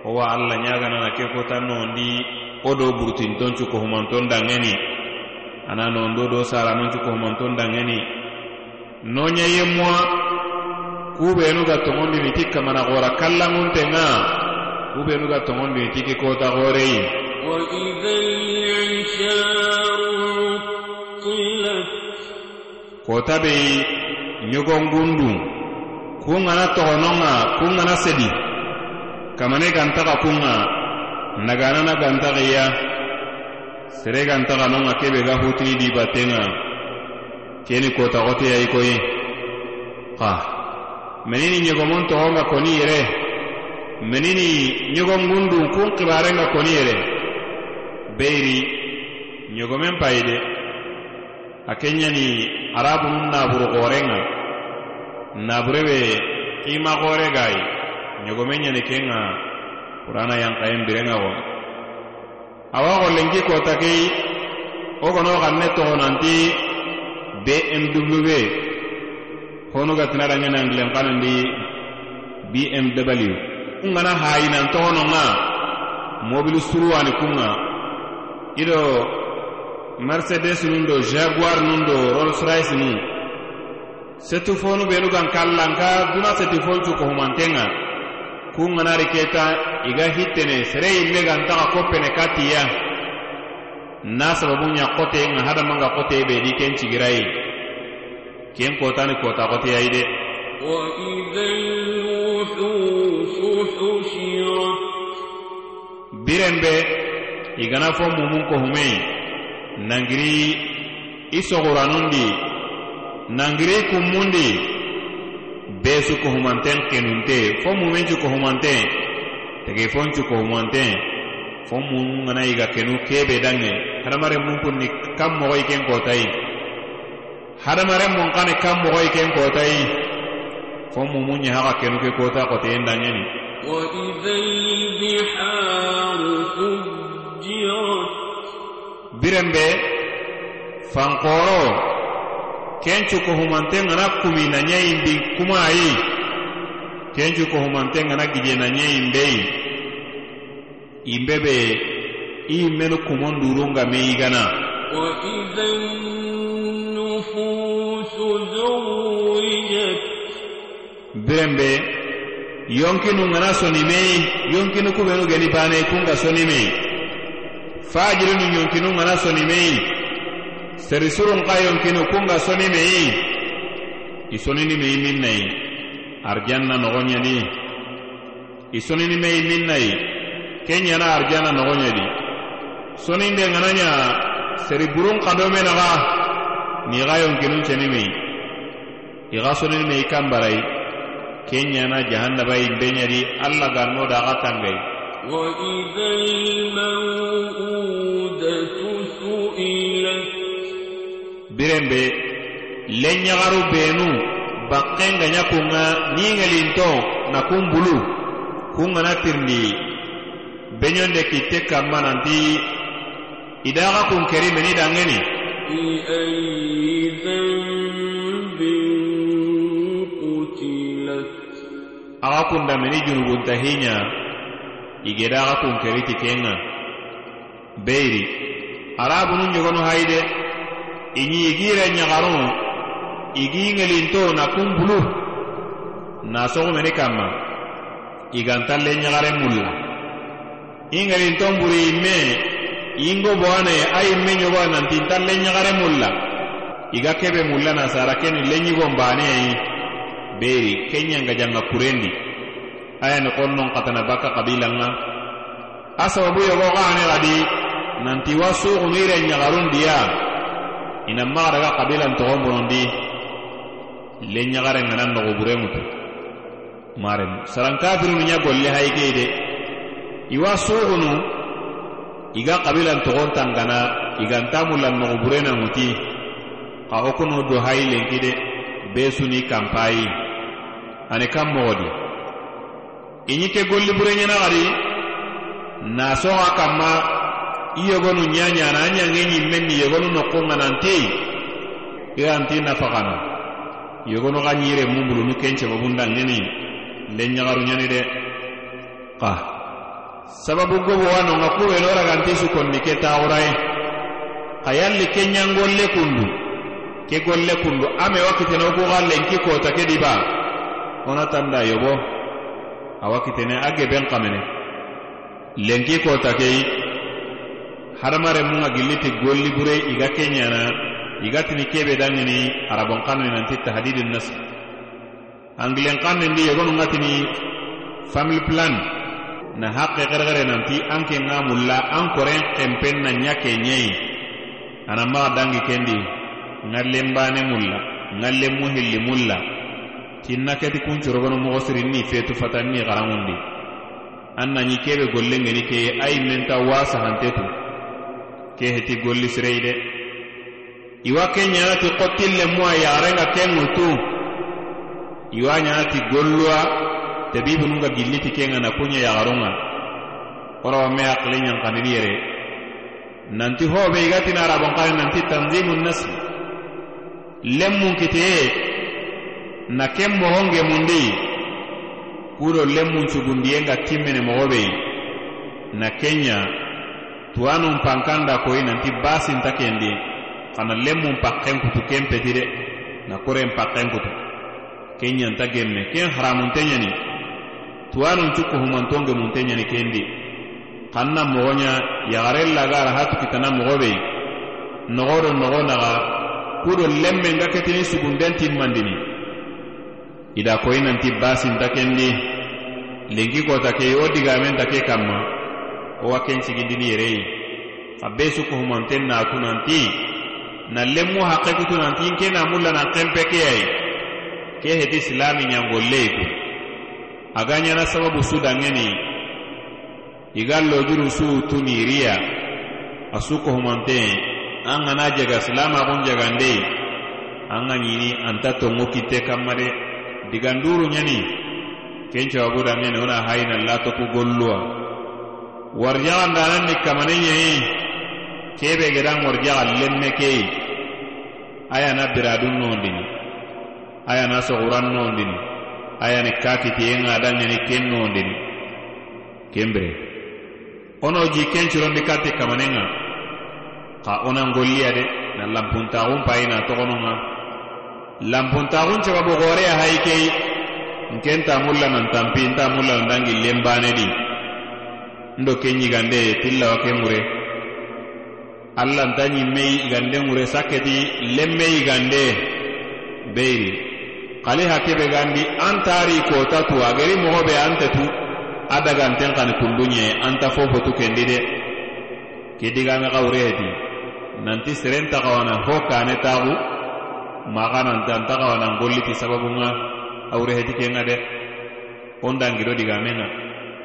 owa alla ɲaganana ke kotan nondi. Wo do burutinton cukohumanton dangeni. Ana nondo do saranon cukohumanton dangeni. No ɲaye muwa kubenu ga tongondini ti kamana gora kallanguntenga kubenu ga tongondini ti ki kota goreyi kota be ɲogongundun kun ŋana togonon ŋa kun ŋana sedi. Kamane gantaxa kun ŋa naganana gantaxiya sere gantaxanon ŋa kebe ga hutini di batten ŋa keni kotaxoteya i koyi xa menini ɲogomon toxon ŋa koni yere menini ɲogongundun kun xibaren ŋa koni yere beyni ñogomen payi de a ke ɲani arabunun naburu xoren ŋa naburebe xima xore gayi ñogomen ɲani ken ŋa qurana yankayen biren ŋa wo. Awa xollenki kota kei wo gono xan ne toxonanti bmw honu gatina danŋena angilen xanandi bmw n ŋana hayinantoxononŋa mobilu suruwani kunŋa iɗo mercedes nun ɗo jaguar nun ɗo rolls rice nun setu fonu ɓenu gan kallan ka duna seti foncu kohumantenga kunganari keta iga hittene sere yimme gantaxa koppene kattiya na sababunɲa kote nga hadamanga kote be di ken cigirayi ken kotani kota koteyayi de biren be الوحوش حشرت birembe igana fo mumun ko humei nangiri i soguranundi nangiri kummundi besu ko humanten kenunte fo mumencu ko humanten tege foncu ko humanten fo mun ngana iga kenu kebe dange hadamaren mun kunni kam mogo iken kotayi hadamaren mun kani kam mogo iken kotayi fo mumun ɲe haka kenu ke kota koteyen dangeni وإذا البحار فجرت birembe fankoro kencu ko humante ngana kumi na ɲeyindi kuma kencu ko humante ngana gije na ɲeyinbeyi imbe i menu kumon durunga birembe yonkinu ngana sonimei yonkinu kubenu geni bane kunga sonimei. fajirinu yonkinu ŋana sonimeyi serisurun ka yonkinu kunga sonimeyi i soninimeyi min nayi arijanna ni. I soninimeyi min nayi ke ɲana arijanna nogoɲadi soninde ŋana ɲa seriburun kadome naga ni i ga yonkinun cenimeyi i ga soninimeyi kanbarayi ke ɲana jahannabayi nbe ɲadi alla ganno da a ga birenbe lenɲagaru benu bakken ga ɲa kunga ɲiŋelinto na kun bulu kun gana tirindi beɲonde kitte kanma nanti idaga kun keri meni dangeni aga kunda meni junubunta hiɲa igedaxa kunkeriti kenŋa arabu nun ɲogonu haide inyi igire ɲagarunu igi ŋelinto na kunbulu nasoxumeni kanma igantalle ɲagaren mulla. I ŋelinton buri imme ingo boane a imme ɲogo nanti ntalle ɲagaren mulla. Iga kebe mulla nasara keni lenɲigon beeri kenya kenɲanga janga kurendi. aya ni kolnon katana baka kabilanga a sababu yogo ya gaani gadi nanti wa suugunu ire ɲagarundiya ina magaraga kabilan togon bonondi le ɲagaren ŋana nogoburenŋutu maren sarankafirinu ɲa golle hayikei de iwa suugunu iga kabilan togon tangana igantamulan nogoburenanŋuti xa hokunu do hayi lenki de be suni kanpayi ani kan iñi ke golli bureñana xadi na soxa kamma i yogonu ñañana a ñange ñimmen ni yogonu noqunga nanti i anti nafaxana yogonu xa ñire mumbulunu ken cababundangeni len ñaxaruñani de. Xa sababu gobo wa nonga kuɓeno raganti sukonni ke taxuraye xa yalli ke ñangolle kundu ke golle kundu. Ame wakkitene oku xa lenki kota ke diba. Ona tanda yobo awa kitene a geben kamene. Lenki kota kei hadamare mun ga gilliti golli bure iga kenyana iga tini kebe dangini arabon kanni nanti tahdidin nas. Angilen kanni ndi yegonu ngatini family plan na haqqe gergere nanti anke nga mulla an koren kempen na nyake nyei. Anamma dangi kendi ngalle mbane mulla ngalle muhilli mulla. Tinna keti kuncorogono mogo sirinni fetu fatanni garanŋundi an nanɲi kebe gollengeni keye ke ayi menta wasa hantetu. Ke heti golli sirei de. Iwa ke ɲanati qottille mu a yaxarenga ken ŋutu iwa ɲanati golluwa tebibununga gilliti kenga na kuña yaxarunŋa orawa me aqile ñankanini yere. Nanti hobe igatina arabonkane nanti tanzimu nasl. Lemmun kiteye na ken mogonge mundi. Kudo lemmun sugundiyenga timmene mogobe. Na kenya tuwanun pankanda koyi nanti basinta kendi kana lemmun pakken kutu ken peti de na koren pakken kutu kenyanta gemme ken haramunte ɲani tuwanun cukku humantonge munte ɲani kendi. Kanna mogoña yagaren lagara hatu kitana mogobe. Nogodo nogo naga kudo lemme ga ketini sugunden timmandini ida nanti basinta kendi lenki kota ke wo digamenta ke kanma wo wa ken sigindini yereyi a be suku nanti na lemmu haqqe kutu nanti nke na mulla nan kempe ke yayi ke heti silami ñangolleyi ku aga ɲana sababu su dangeni i ga lojuru su tuniriya a suko humanten an gana jaga silamaxun jagande an ga ɲini anta tongu kitte kanma de diganduru ɲani kencawabuda men wona hayina latoku golluwa warjaxandanan ni kamane ɲeyi kebe gedan warjaxa lemme keyi ayana biradun nondini. Ayana soxuran nondini. Ayani katitiyen adan ɲani ken nondini. Kenbire wono ji kencurondi kati kamanen ŋa xa wonan golliya de na lampuntaxun payina toxonon ŋa lampuntaxun sababu xoreya hayi kei nken tamulla nan tampi nta mulla nan dangillen banedi ndo ke ɲigande tillawa ke ŋure alla nta ɲimme yigande ŋure sakketi lemme yigande. Beyiri xali hakkebe gandi an tari kota tu ageri mogo be ante tu a daganten xani kundu ɲe anta fofotu kendi de. Ke digame xawureheti nanti serentaxawana fo kane taxu maxa nanta nta xawana ngolliti sababunga awreheti kenga de on dangido digamenga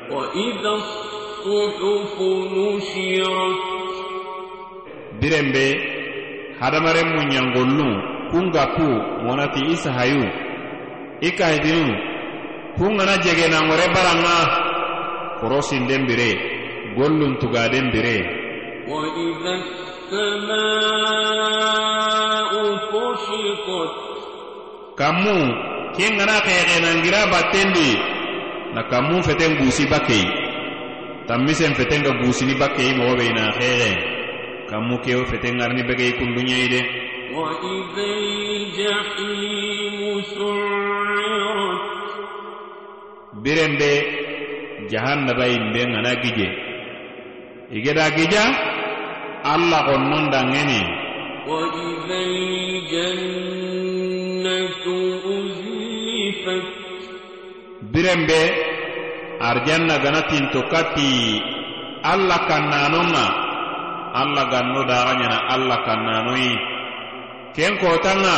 وإذا الصحف نشرت biren be hadamaren mu ñangollu kunga ku wonati i sahayu i kahitinu kun gana jegenangore baranga korosinden bire gollun tugaden bire وإذا السماء كشطت kammu ken gana xeexenangira battendi na kammu feten gusi bakkei tammisen feten ga gusini bakkei mogo be ina xeexen kammu kewo feten ŋarini begei kunduɲei de biren be jahannaba yimben ŋana gije. Igeda gija alla xonnon danŋeni biren be arijanna ganatin kati alla kannanon ŋa alla ganno daga ɲana alla kannanoyi ken kotanŋa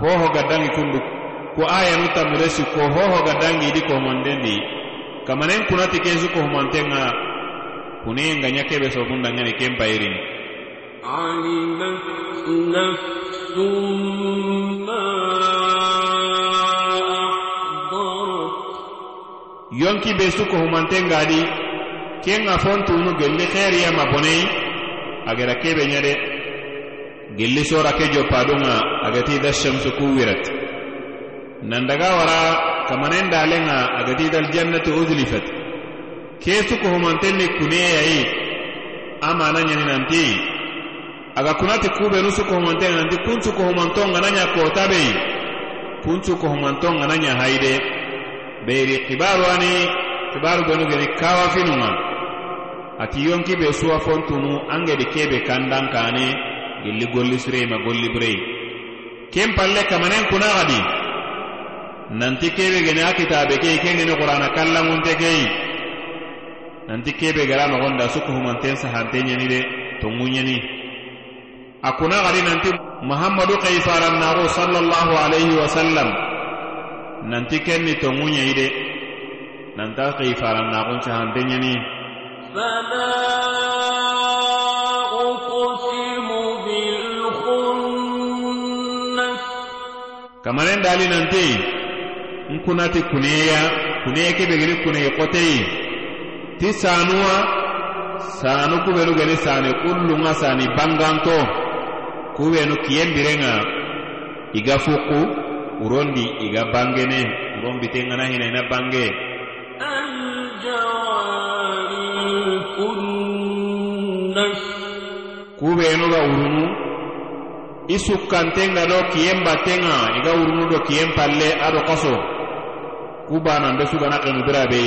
hoho gadangi kundu ko ayanu tamuresi ko hoho gadangi idi komondendi kamanen kunati kensu kohumanten ŋa kuneyen ga ɲa kebe sobundan ken bayirini علمت نفس ما أحضرت yonki be su kohumantengadi ken ga fontunu gelli xeriyama bonei agera kebe ñade gelli sora ke joppadunga agati da shamsu ku wirat nandaga wara kamanen dalenga agati dal jannatu udlifat ke su kohumantenni kuneyayi amana ñani nanti aga kunati kubenu su kohumantenga nanti kun su nanya kota kotabei kun su nanya naña hayde beyri kibaru ani? Kibaru benu geni kawa finunga. Ati yonki be suwa fontunu angedi kebe kandan kane gilli golli sirema golli birei ken palle kamanen kuna gadi? Nanti kebe geni a kitabe kei geni qur'ana kallangunte kei. Nanti kebe gara nogonda suku humanten sahante ñani de tongu akuna gari nanti muhammadu kaifaran naru sallallahu alaihi wasallam. Nanti kenni tongunyei de nanta kaifaran nagun cahante ɲani kamaren dali nante nkunati kuneya kuneye kebegeni kuneye kotei. Ti sanuwa sanu kubenu geni sani kullunga sani banganto. kuwenu kiyembire nga iga fuku urondi iga bangene urombi te ngana hina ina bange. Kuwenu ga urunu isukkante nga do kiyembate nga iga urunu do kiyempalle ado kaso kubana ndo sugana kenu birabe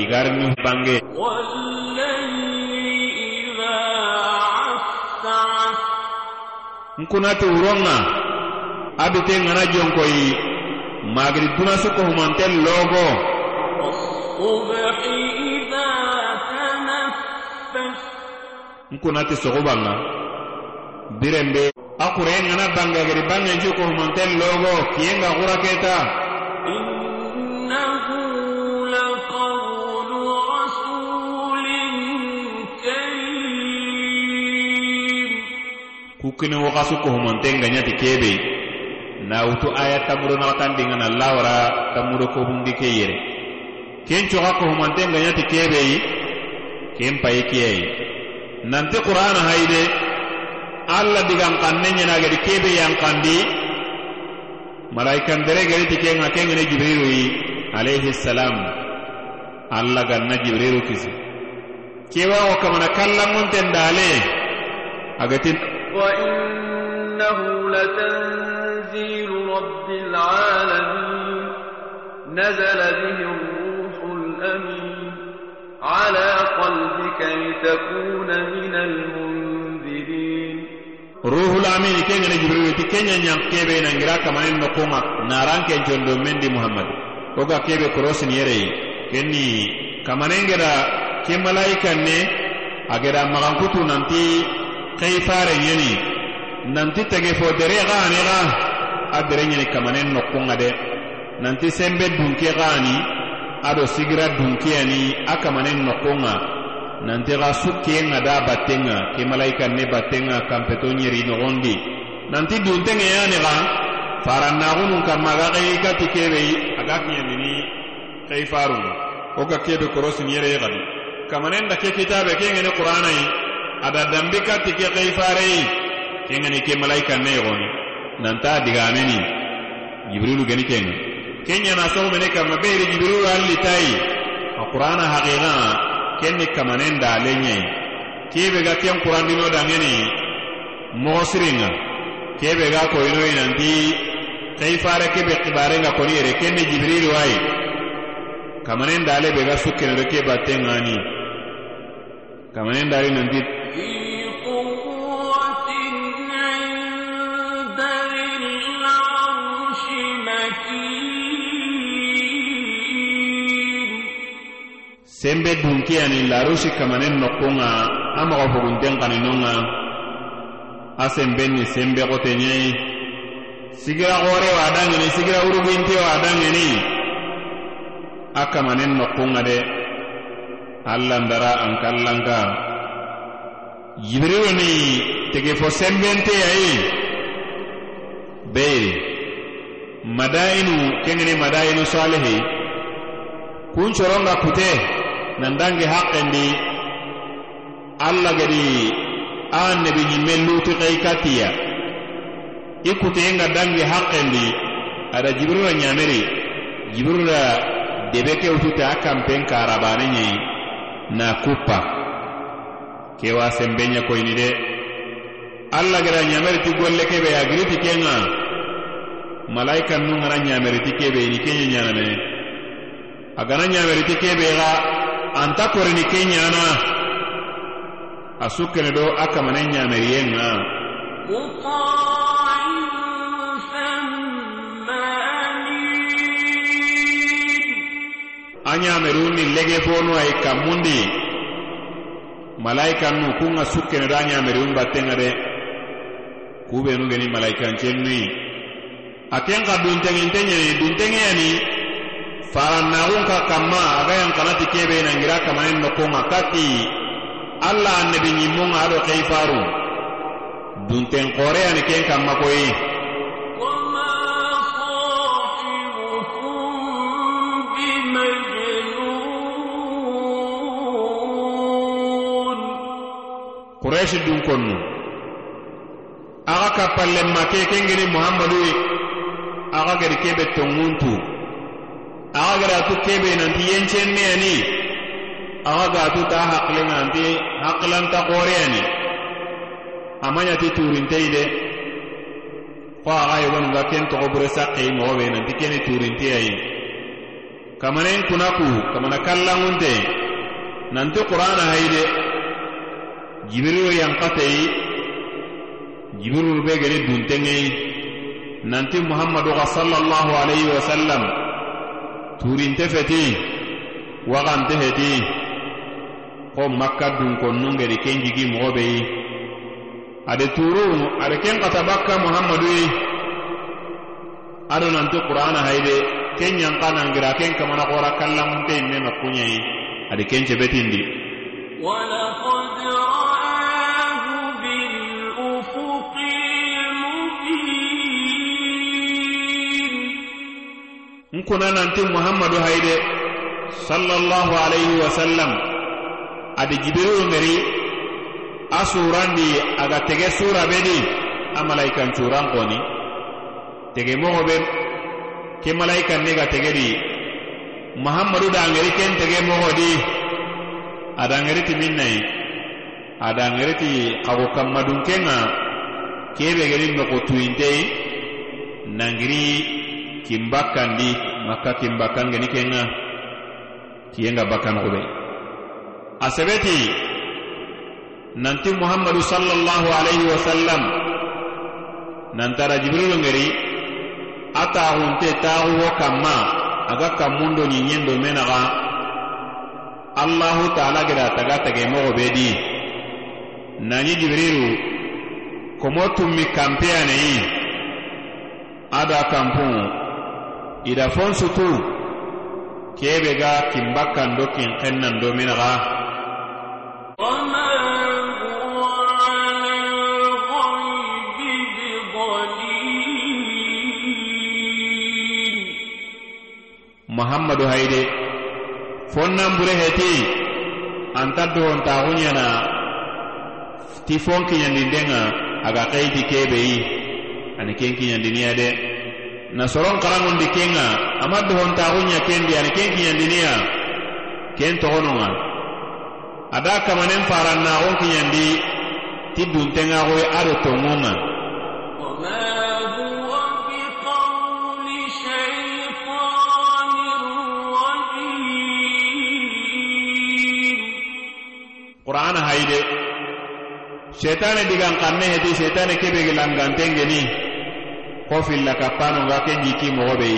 igarni bange. Wallah. nkunati wuronŋa abite ŋana jonkoyi magiri dunasu kohumanten logo. Nkunati sogubanŋa birenbe a kure ŋana bangagiri bangencu kohumanten logo. Kiyenga xuraketa kukkini woxasu kohumante nganyati kebe. Na wutu aya tammudo naxatandinga na lawara tammudo kobundi ke yere ken coxa kohumante nganyati kebeyi ken payi kiyayi nanti qur'ana hayide alla digan kanne xanne ɲenagedi kebe yanxandi malaikandere geriti kenga kengene jibrilu yi alayhi salam. Alla ganna jibrilu kisi. Kewa wo kamana kallanŋonten dale agatin وإنه لتنزيل رب العالمين نزل به الروح الأمين على قلبك لتكون من المنذرين ruhul amin kengene jibrilu ti kenya ñan keɓe nangira kamanen nokkunga naranken condo mendi muhammad koga keɓe korosin yereyi kenni kamanengeda ke malaikan ne ageda magankutu nanti kai fara yeni. Nanti tege fo dere gani ga. A dere nyeni kamanen nokkunga de. Nanti sembe dunke gani ado sigira dunkeyani a kamanen nokkunga nanti ga ke da battenga ke malaika ne battenga kampeto nyeri nogondi nanti duntenge yani ga. Farannagunun kamma ga xei gati kebei a ga ni kai faru. Wo ga kebe korosini yere gadi kamanen da ke kitabe ke ngene qur'anayi ada dambi katti ke keifareyi ke ŋani ke malaika ne yogoni nanta digameni jibrilu geni kenga. Ke ɲana sogomene kama beri jibrilu alli tayi a qur'ana haqiqa ken ni kamanen dale ɲei kebe ga ken qur'andino dangeni. Mogo siringa kebe ga koyinoyi nanti keifare kebe kibarenga koni yere ken ni jibrilu ayi kamanen dale be ga sukkenero ke batten ŋani kamanen dali nanti sembe dunkeyani larosi kamanen nokonga a maga fogunten kaninonga a semben ni sembe xotenɲei sigira xorewo a dangeni sigira wuruguintewo a dangeni a kamanen nokonga de. Allandara an kallanka jibrilu ni tege fo sembenteyayi be madainu kengeni madainu salihi. Kun coronga kute nan nandange haqqendi allah gedi a nebi ñimme luti xey kattiya i kutenga dange haqqendi ada jibirula ñameri jibirula debe ke wututa a kanpen karabane ñeyi na kuppa kewa sembenɲe koyini de alla gara ɲameriti golle kebe agiriti kenŋa malaika nun gana ɲameriti kebe ini kenɲe ɲaname a gana ɲameriti kebe ga anta korini ke ɲana a su kene do a kamane ɲameriyen ŋa a ɲameru ni lege bonu ayi kammundi malaikannu kunga sukkene da ɲameriun battenga de. Kubenu geni malaikancennuyi a ken ka dunteŋinte ɲeni dunteŋeyani farannaxun ka kanma aga yankanati kebe nangira kamanen nokonga kati. Allah annabi ɲimmonga ado keifaru. Dunten koreyani ken kanma koyi kureshi dun konnu. Aga kappallenma ke kengeni muhammadu aga gedi kebe tonguntu. Aga gedatu kebe nanti yencenneyani aga gatu ta hakkilenga nanti hakkilanta qoreyani amaɲati turinteyi de ko aga yogonunga ken togo bure sakkei mogobe nanti keni turinteyayi kamanen kunaku kamana kallangunte. Nanti qur'ana hayide jibiril yankateyi jibiril be gedi duntenŋeyi nanti muhammadu ka sallallahu alayhi wa sallam turinte feti waxante heti ko makka dunkonnun gedi ken jigi moxo beyi ade turu ade ken kata bakka muhammadu yi ado nanti qur'ana hayde ken yanka nangira ken kamana xora kallamunte me nokkunɲeyi ade ken cebetindi. n kuna nanti muhammadu hayde sallallahu alayhi wa sallam adi jibirilu meri a surandi aga tege sura bedi a malaikan curan koni tege mogo be ke malaikan ne ga tege di muhammadu da dangeri ken tege mogo di adangereti min nayi adangereti xago kammadunken ŋa kebe gerin noxo tuyintei nangiri kinbakkandi makka kinbakkangeni ken ŋa kiyenga bakkanoxobe a sebeti nanti muhammadu sallallahu alaihi wasallam nantara jibrilu ngeri a taxunte taxuwo kanma aga kammundo ɲiɲendo menaxa allahu taala geda taga tage tagemoxo be di. Nani jibrilu komo tummi kampeyaneyi ada kampu ida fon sutu kebe ga kinbakkando kinxennando minaxa muhammadu hayde fonnanbure heti anta dohontaxu ɲana ti fon kiɲandindenŋa aga xeyiti kebeyi ani ken kiɲandiniya de. Nasoron xaranŋundi kenŋa ama dohontaxu ɲa kendi ani ken kiɲandiniya ken toxononŋa ada kamanen farannaxon kiɲandi ti duntenŋaxoyi ado tonŋunŋa qur'an hayde shetane digan kanne heti shetane kebe gilan gante ngeni ko filla kapano ga ken jiki mo be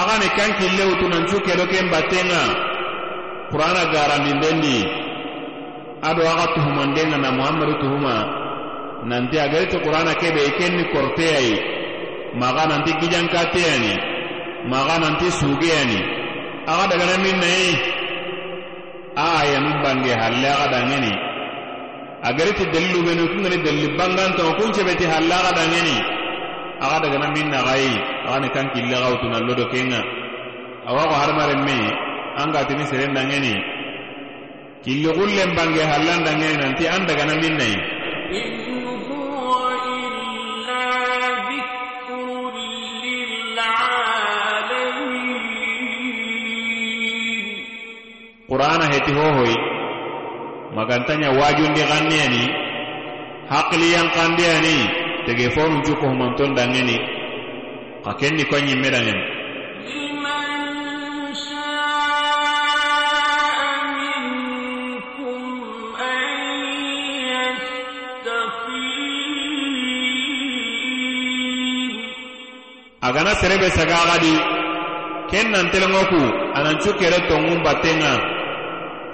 aga kan kille utunan chuke do ken batenga. Qur'an gara mindendi ado aga tuhumandenga na muhammadu tuhuma. Nanti agaitu qur'an kebe ikenni korteyai maga nanti kijankateyani maxamanti sugeyani axa dagana min nayi a ah, ayanu bange halle axa dangeni agariti dallubenu kungani dalli bangantoŋo kun cebeti halle axa dangeni axa dagana min naxayi axani kan kille xawutuna lodo kenŋa awa xo hadamaren me an gatini seren dangeni killi xullen bange hallan dangeni nanti an dagana min nayi qur'ana heti hohoy magantanya wajun di wajundi hakli yang kandiani tege fonu cukohumanton dangeni ka kenni ko ñimme dangeni agana serebe saga agadi ken nantelenŋo ku anancu kere tonŋun battenŋa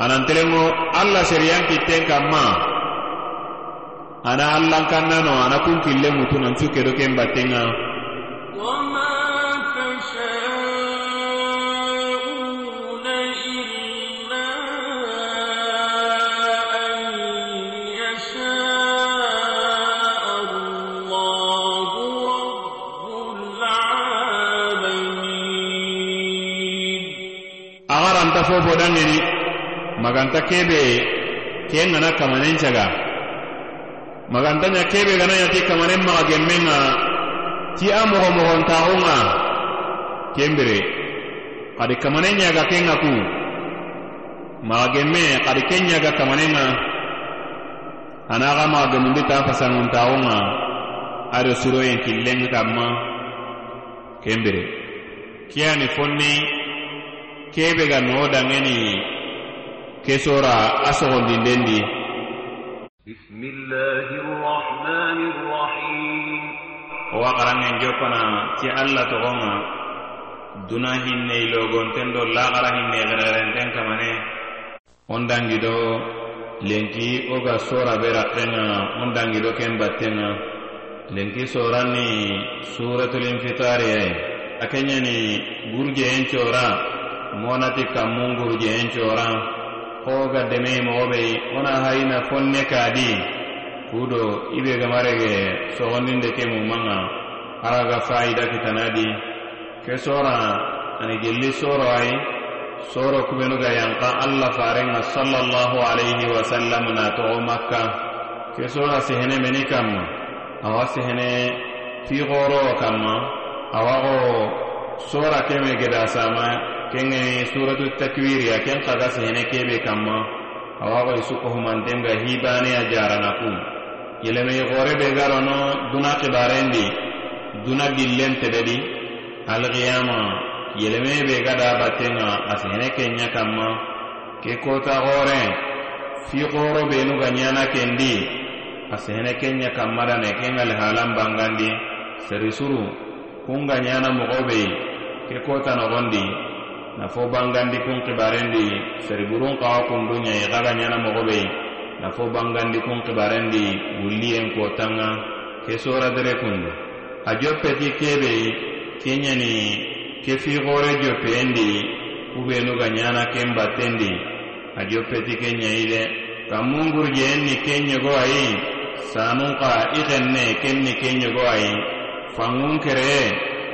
anantelenŋo alla seriyan kitten kanma ana allan kannano ana kun killen ŋutu nansu kedo ken battenŋa maganta kebe ke gana kamanen caga maganta ɲa kebe gana ɲati kamanen maga gemmen ti a mogo mogontaxun ga ken bire xadi kamanen ɲaga ken ga ku. Maga gemme xadi ken ɲaga kamanen ga ana ga maga gemundi ta fasanŋuntaxun ga ado suroyen killen kanma ken bire kiyani fonni kebe ga noo dangeni. ke sora a sogondinden di owa xaranŋen jokkona ti alla toxonŋa duna hinne ilogonten do laxara hinne xerexerenten kamane. On dangido lenki wo ga sora be raxenŋa on dangido ken battenŋa lenki soranni suratulinfitariyayi e a kenɲani gurjeyen cora monati kammun gurjeyen coran hoga demei mogoɓei ona hayina fonne kadi kudo ibe gamarege sogondinde ke mumanga araga faida kitanadi ke sora ani gelli soro ay soro kubenuga yanka allah farenga sallallahu alaihi wasallam na togo makka ke sora sehene meni kamma awa sehene figoro kamma awago sora keme geda kengeni eh, suratu takwiriya ken kaga sehene kebe kamma. Awaxoy sukohumantenga hibaneya jarana ku yelemei xore be garono duna xibarendi duna gillen tebedi alxiyama yelemei be gada battenga a sehene kenɲa kanma ke kota xore fi xoro benu ga ɲana kendi. A sehene kenɲa kanmadane ken alihalan bangandi. Serisuru kun ga ɲana moxo ke kota noxondi na fo bangandi kun kibarendi seriburun kawa kundunya ɲai xaga ɲana mogo na fo bangandi kun kibarendi wulliyen ko tanga ke sora dere kundu a joppeti kebe ke ɲani ke fixore joppeyendi kubenu ga nyana ken battendi. A joppeti ke ɲai de ni ken ɲogo ayi sanun ka i xenne ken ni ken ɲogo ayi fangun kereye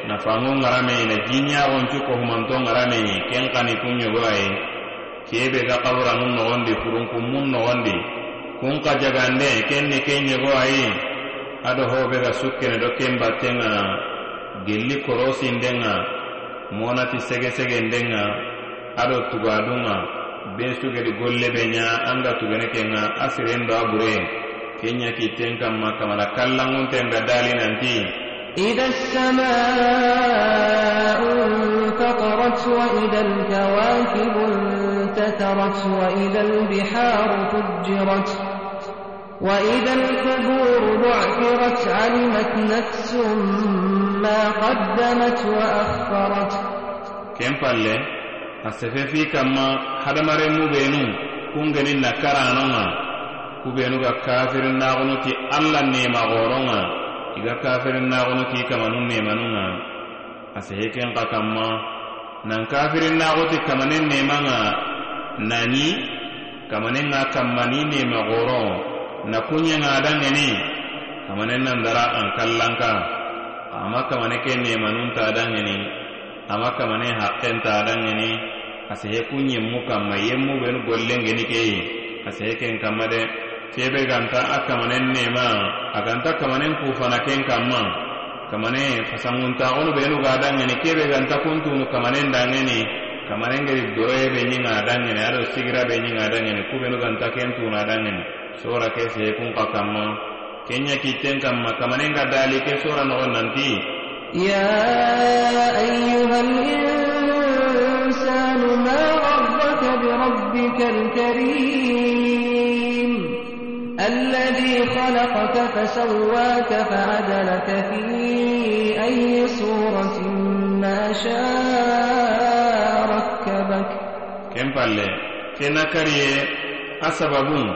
nafanŋo ŋarameyi na jiɲaxoncu kohumanto ŋarameyi ken xani kun ɲogoaye kebe ga xaburanŋun noxondi furunkunmun noxondi kun xa jagande ken ni ken ɲogoaye ado hobe ga sukkene do ken batten ŋa gelli korosinden ŋa monati segesegenden ŋa ado tugadun ŋa be sugedi golle be ɲa an ga tugene ken ŋa a siren do a bure ken ɲa kitten kanma kamana kallanŋunten ga dali nanti. إذا السماء انفطرت وإذا الكواكب انتثرت وإذا البحار فجرت وإذا القبور بعثرت علمت نفس ما قدمت وأخرت. كم قال أسففي كما حدمر مبينو كنغن نكرانونا كبينو كافر ناغنو تي الله نيما غورونا iga kafirin naxunu ki kamanun nemanunga a sehe ken xa kanma nan kafirin naxuti kamanen nemanga nani? Kamanen ŋa kanmani nema xoro na kunɲenga dangeni. Kamanen nan dara an kallanka ama kamane ke nemanunta dangeni. Ama kamane haqqenta dangeni. A sehe kunɲenmu kanma yenmu benu gollengeni keyi a sehe ken kanma de. kebe ganta a kamanen nema a ganta kamanen kufana ken kanma kamane fasanguntaxunu benu ga dangeni kebe ganta kuntunu kamanen dangeni kamanen geri doroye be ñinga dangeni ado sigira be ñinga dangeni kubenu ganta kentuna dangeni sora ke seekun xa kanma kenya kitten kanma kamanen ga dali ke sora noxo nanti. Ya ayuha linsanu ma rabbaka birabbika alkarim الذي خلقك فسواك فعدلك في أي صورة ما شاء ركبك ken palle ke nakariye a sababun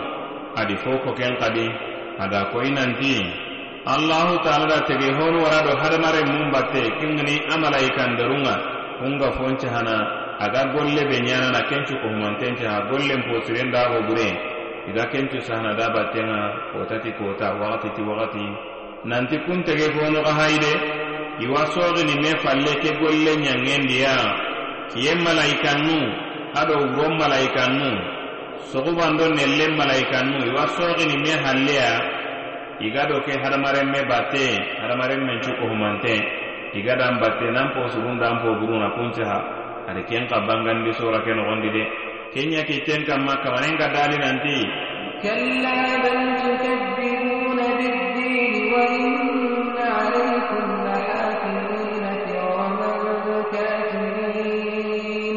adi foko ken kadi ada koyi nanti allahu taala da tege honu wara do hadamare mum batte kingani amalaikan darunga kunga fonce hana aga golle be nyana na kencu ko humantence ha iga kencu sahana da battenga kotati kota wakati ti wakati. Nanti kun tege honu ga haide iwa sogini me falle ke golle nyangendiya kiye malaikan nu ado wuron malaikan nu. Sogubando nelle malaikan nu iwa sogini me halleya iga do ke hadamaren me batte hadamaren mencu cuko humante. Iga dan batte nan po surun dan po buruna kunce ha ada ken bangandi sura ke gondi de kenya kitten kamma kawanen ga dali nanti. Kalla bal tukabbiruna bid-din wa inna alaykum lahafizina kiraman katibin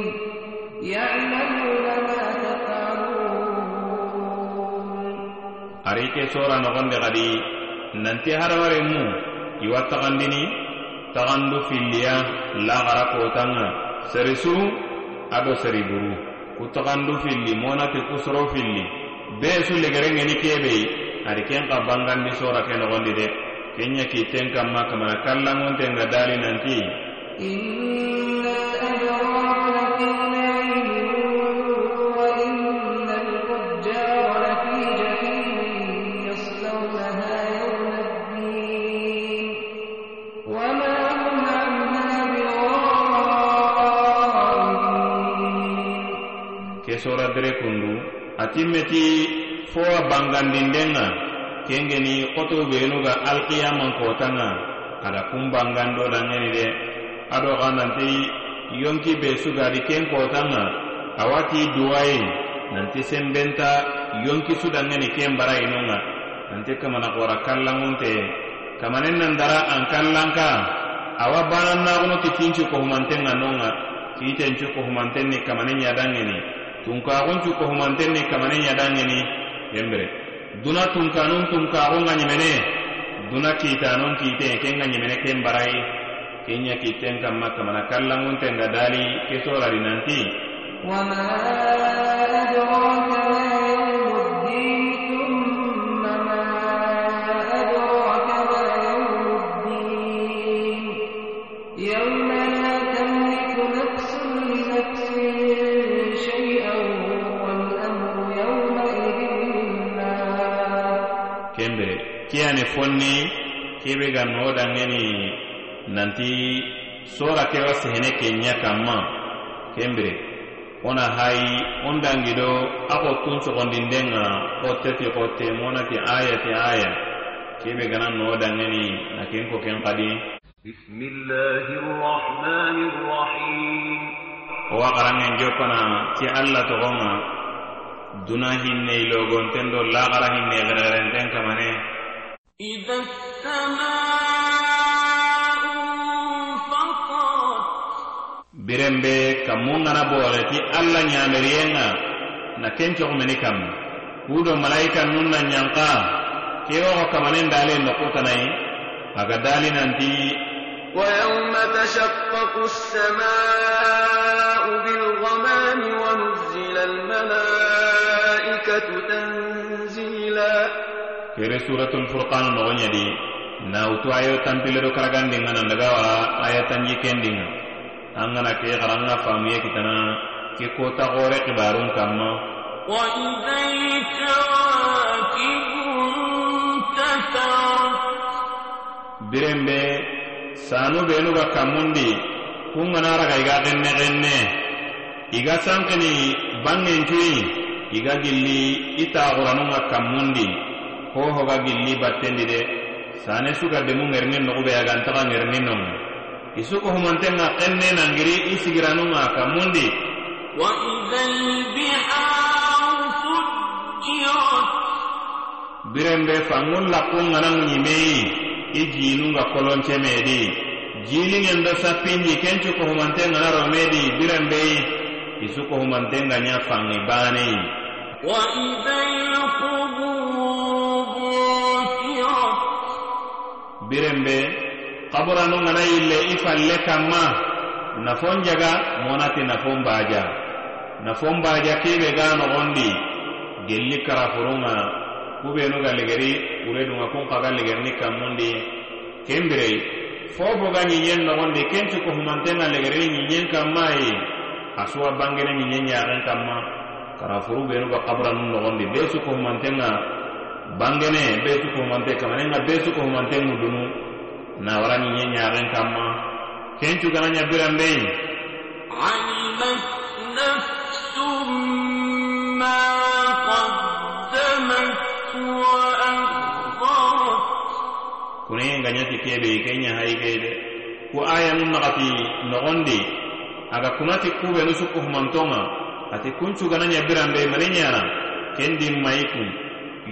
ya'lamuna ma taf'alun. Ari ke sura nogonde gadi nanti harware mu iwa tagandini tagandu filliya lagara kotanga serisu ado seriburu ku tagandu filli monati kusoro filli be su legerengeni kebe ari ken ka bangandi sora ke nogondi de kenya ki ten kamma kamana kallangonten ga dali nanti إن الأبرار لفي sora dere kundu ati meti fo a kengeni koto benu ga alkiyaman kotan ada kun bangando laŋeni de ado xa nanti yonki be sugadi ken awati duai nanti sembenta yonki sudangeni ken barayinu ŋa nanti kamana xora te kamanen nan dara langka awa banan naxuno kitincu kohumanten ŋa non cincu ko kohumanten ni kamanen nyadangeni tunkaxuncu kohumanten ni kamanen yadangeni yembere duna tunkanun tunkaxunga ñemene duna kitanon kite kenga ñemene ken barayi kenya kiten kamma kamana kallanguntenga dali ke sorari nanti وما أدراك ما يوم الدين kenani fonni kebe ga noodangeni nanti sora kewa sehene ke ɲa kanma kenbire wona hayi on dangido ako ko tun sogondinden ga ko teti ko aya ti aya. Kebe gana noodangeni na ken ko ken kadi. Owa xarangen jo fana ti alla toxonga duna hinnei logonten do laxara hinnei xerexerenten kamane إذا السماء انفطرت. برمبي كمون أنا بورتي ألا نعمرينا نكنت غمني كم كودو ملايكا نونا نيانقا كيوغو كمانين دالين نقوتناي أغا دالين أنتي ويوم تشقق السماء بالغمام ونزل الملائكة kere suratul furqan nogo ɲedi nawutu ayo tampiledo karagandin ga nandaga wara aya tanji kendin angana ke xara an kitana ke kota xore xibarun kanma biren be sanu benu ga kammundi kun gana raga iga ga xenne xenne i ga sankini bangencuyi i gilli i taxuranun kammundi hohoga gilli battendi de sane suga demu ŋerini noxube agantaxa ŋerini nonga isuko humantenga xenne nangiri i sigiranunga kammundi وإذا البحار فجرت birenbe fangun lakkungana ŋuñimeyi i jinunga koloncemedi jilingen do sappindi kencu kohumantengana romedi birenbeyi isu kohumantenga ɲa fangi baneyi وإذا القبور birembe kabura no ngana ile ifa leka ma nafon jaga monati nafon baja nafon baja kibe ga no gondi gelli kara furunga kube no ga legeri ure dunga kun ka ga legeri ni kamundi. Kembere fo bo ga ni yen no gondi kentu ko humantena legeri ni yen kamai asuwa bangene ni yen ya ran kama kara furu be no ga kabura no gondi besu ko humantena legeri bangene be su ko humante kamane nga be su ko humante ngudunu na warani nye nyaaren kamma. Kencu gana nya biran be alimat nafsum ma qaddamat wa akharat kune nga nyati kebe kenya haige de ko aya mun nakati nogondi. Aga kunati kube nusu ko ati kuncu gana nya biran be mane kendi maikun.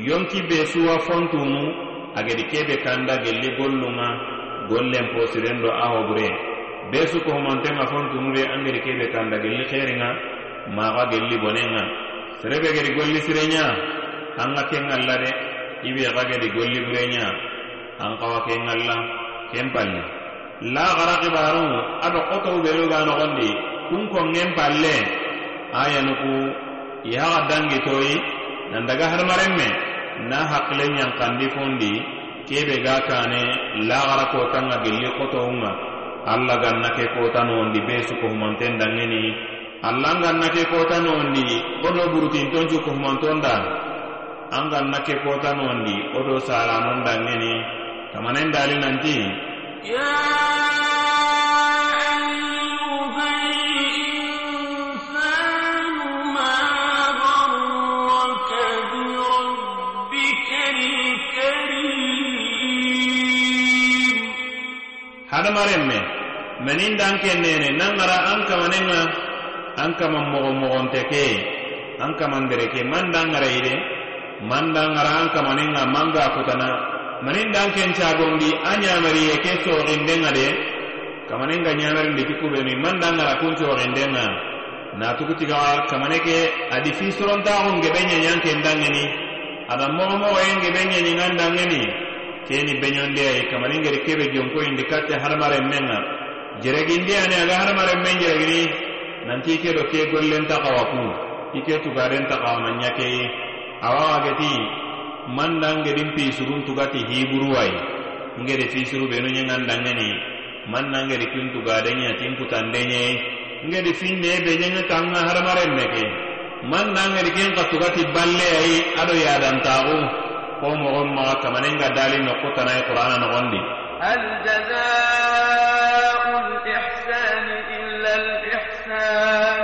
yonki be suwa fontumu agedi kebe kanda gelli gollunga gollen posiren do ahobure be suko humantenga fontumu be angedi kebe kanda gelli xeringa maxa gelli bonenga serebe gedi golli sirenya an ga ken alla de ibe xa gedi golli burenya an xawa ken alla ken palle la xara xibarun ado xotou beluga noxondi kun kongen palle. A yanuku i haxa nan daga hadamaren me na hakilen ɲankandi fondi kebe ga kane lagara kotanga gelli kotounga alla ganna ke kota nondi be sukohumanten dangeni. Alla n ganna ke kotanondi wo do burutinton cukohumanton da an ganna ke kota nondi odo salanon dangeni. Kamanen dali nanti. Yeah! Hadamaren me menin dan ken nene nangara an kamanenga an kama mogo mogonte ke an kamandere ke man dangara ide man dangara an kamanenga manga kutana. Manin dan ken cagondi a ñamariye ke soxindenga de kamanenga ñamarindi ti kubeni man dangara kun coxindenga natugutiga kamane ke adi fi sorontaxun gebe ñañan ken dangeni ada moxomoxoyen gebe ñañingan dangeni keni beñondi ayi kamaringeri kebe jonkoyindi katte hadamaren menga jeregindi ani aga hadamaren men jeregini nanti ke do ke gollen taxawa ku i ke tugaren taxawama ɲakeyi awawa geti mandan gedin pisurun tugati hiburuwayi ngedi fisuru benu ɲeŋandangeni mannan gedi kin tugadenɲa tin putandenɲe ngedi finne beñeŋa tanga hadamaren meke ke. Mandan gedi ken xa tugati balle ayi ado yadantaxu ko mogon maxa kamanenga dali nokkutanayi qur'ana nogondi هل جزاء الإحسان إلا الإحسان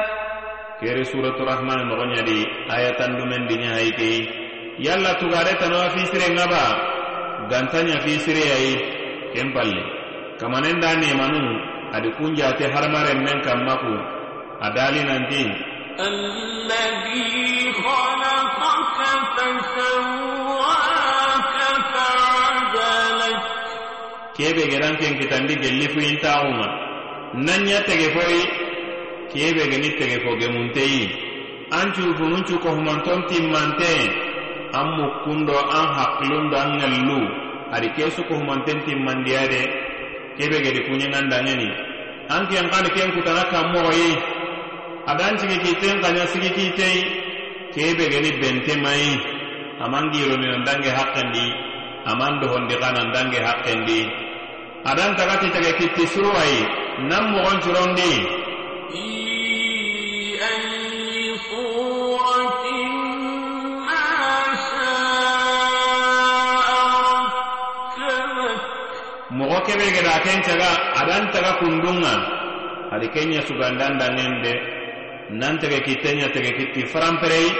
kere suratu rahman nogoñadi ayatandumen diña hayi keyi yalla tugade tanowa fisire ngaba gantanya fisire ayi ken palle kamanen da nemanu adi kunjate harmaren men kammaku a dali nanti kebe geran ken kitandi gelli fuyintaxunga nanya tege foyi kebe geni tege fo gemunteyi an curufunun cukohumanton timmante an mukkundo an hakkilundo an ŋallu adi ke sukohumanten timmandiya de kebe gedi kuɲengandangeni an ken kani ken kutana kanmoxoyi agan sigi kiten kanya sigi kitei kebe geni bente mai. Aman gironi nan dange hakkendi aman dohondi kanan dange hakkendi. Adan tagati tage kitti suruwayi nan mogon curondi mogo kebe geda ken caga adan taga kundunga. Adi kenya sugandan dangen de nan tege kittenya tege kitti faramperei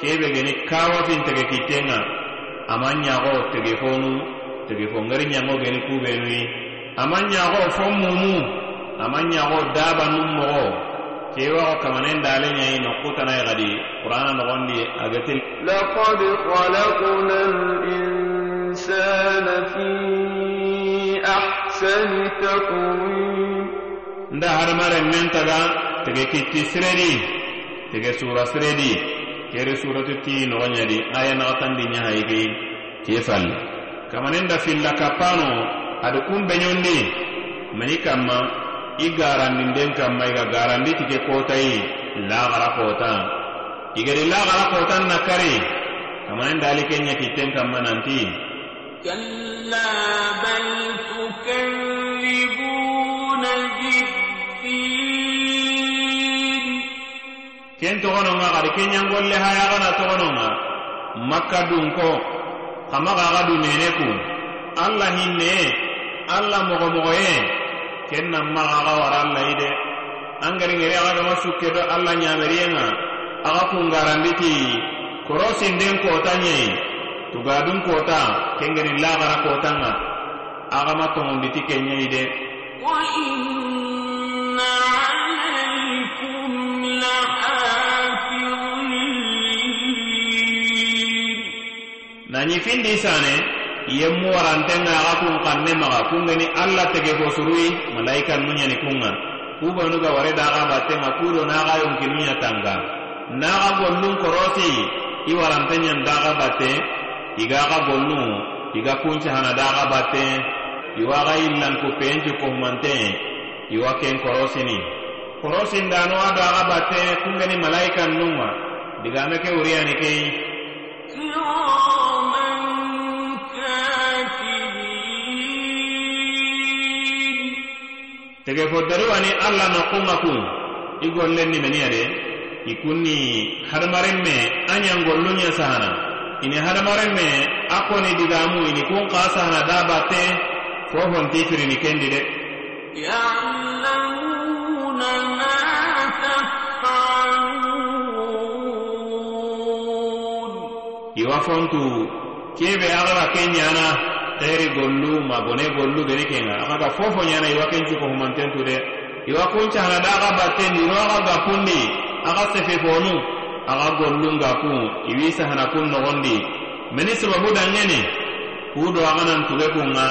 kebe geni kawafin tege kittenga aman ñago tege fonu tege fo ngari ñango geni kubenui aman ñago fo mumu aman ñago daba num mogo kewaxo kamanen dale ñayi nokkutanai gadi qur'ana nogondi agati لقد خلقنا الإنسان في أحسن تقويم nda hadamaren men taga tege kitti siredi tege sura siredi kere suratu ti nogoñadi aya naxatandi ñahayigi ke falle kamanen da filla kappano ada kun beñondi mani kamma i garandinden kamma iga garandi tike kotayi laxara kota igedi laxara kotan na kari kamanen dali ke ña kitten kamma nanti كلا بل تكذبون togononga xadi ke ñangolle hayaxana togononga makka dun ko xama xaxa du nene ku allah hinne allah moxomoxoye ken nan maxaxa wara allah yi de angeringeri axa gama sukke do allah ñameriyenga axa kungaranditi korosinden kota ñei tugadun kota kengeni laxara kotanga axama tongonditi ke ñei de وإن عليكم لحافظين nanyi findi sane yemmu warantenga aga kun kanne maga kungeni alla tege fo surui malaika nu ɲani kunga kubanuga ware daga battenga kudo naga yonkinuɲa tanga. Naga gollun korosi i warante ɲan daga batte iga aga gollu iga kunci hana daga batte iwa aga yillanku penci kohumante iwa ken korosini. Korosin dano ado aga batte kungeni malaika nunga. Digame ke wuriyani kei. tege foddari wani allah no kunga kun i gollenni meniya de i kunni hadamaren me a ñangolluña sahana ini hadamaren me a koni digamu ini kun ka sahana da batte fo honti firini kendi de يعلمون ما تفعلون iwa fontu kebe agara heri gollu magone gollu geni kenga. Amaga fofo ñana iwa kencu ko humantentu de iwa kuncana da aga battendi ino aga gapundi. Aga sefefonu aga gollun gapu iwi sahana kun nogondi. Meni sababu dangeni kudo aganan tuge kunga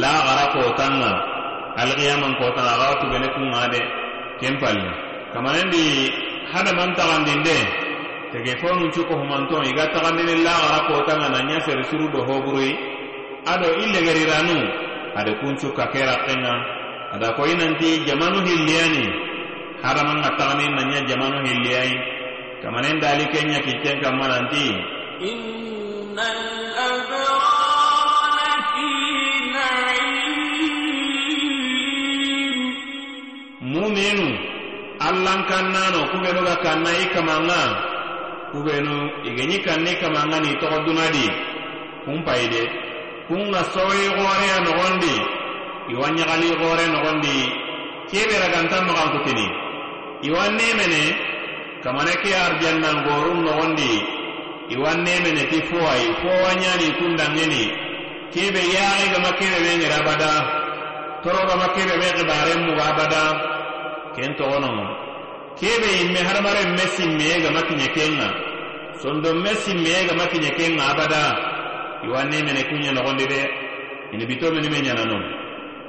la gara kotanga. Alqiyaman kotanga aga tugene kunga de kempalli kamanendi hadaman tagandin tege fonun cu humanton. Iga tagandini la gara kotanga na ña suru do hoburui ado illegeriranu ada kuncu ka kenga ada ko nanti jamanu hilliyani haraman ga tagani nanya jamanu hilliyai kamanen dali kenya kitten kamma nanti muminu allan kannano kubenu ga kanna i kamanga kubenu igenyi kanni kamanga ni togo dunadi kunpayi de. Kun ga soyi goreya nogondi iwa ɲagali gore nogondi kebe ragantan magankutini iwa nemene kamane ke arjannan gorun nogondi iwa nemene ti fowayi fowa kundangeni kebe yaxe gama kebe be ŋere abada toro gama kebe be xibaren muga abada ken togonongo kebe imme hadamaren me simmeye gama kiɲe kenga sondon me gama kiɲe kenga abada iwanne mene kunya na gonde be ini bito mene menya na nonga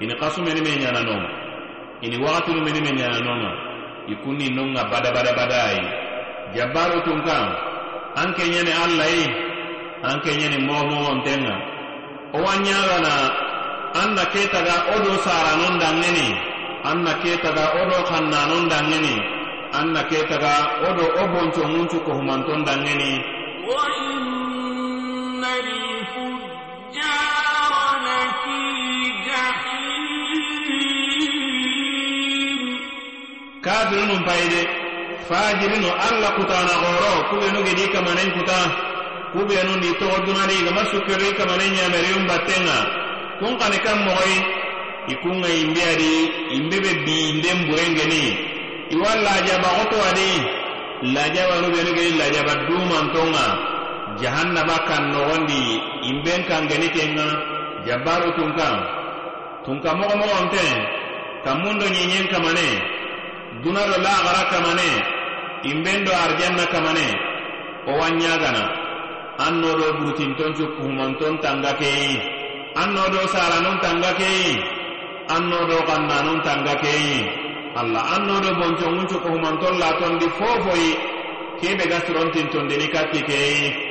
ini qasu mene menya na nonga ini waqtu mene menya na nonga ikuni nonga bada bada bada ai. Jabbaru tunkan an kenya ne alla ai an kenya ne momo ontenga o wanya na anna keta ga odo sara non dangeni anna keta ga odo kanna non dangeni anna keta ga odo obonto muntu ko humanton dangeni wa kafiri nun payide fajiri nu alla kutana goro kubenu gedi kamanen kuta kubenu ni togo dunani gama sukiri kamanen ɲameriyun battenga kun kani kan mogoyi i kun ga imbe adi imbe be bi inden burengeni iwa lajaba goto adi lajaba nu benu gedi lajaba dumantonga jahannaba kan nogondi inben kan geni ken ŋa jabbaru tunkan tunka mogomogonte kammun do ɲiɲen kamane duna do lagara kamane inben do arjanna kamane wo wan ɲagana an no do burutinton cukkuhumanton tanga keyi an no do saranun tanga keyi an no do kannanun tanga keyi alla an no do bonconŋun cukkuhumanton latondi fofoyi kebe ga sorontintondini katti keyi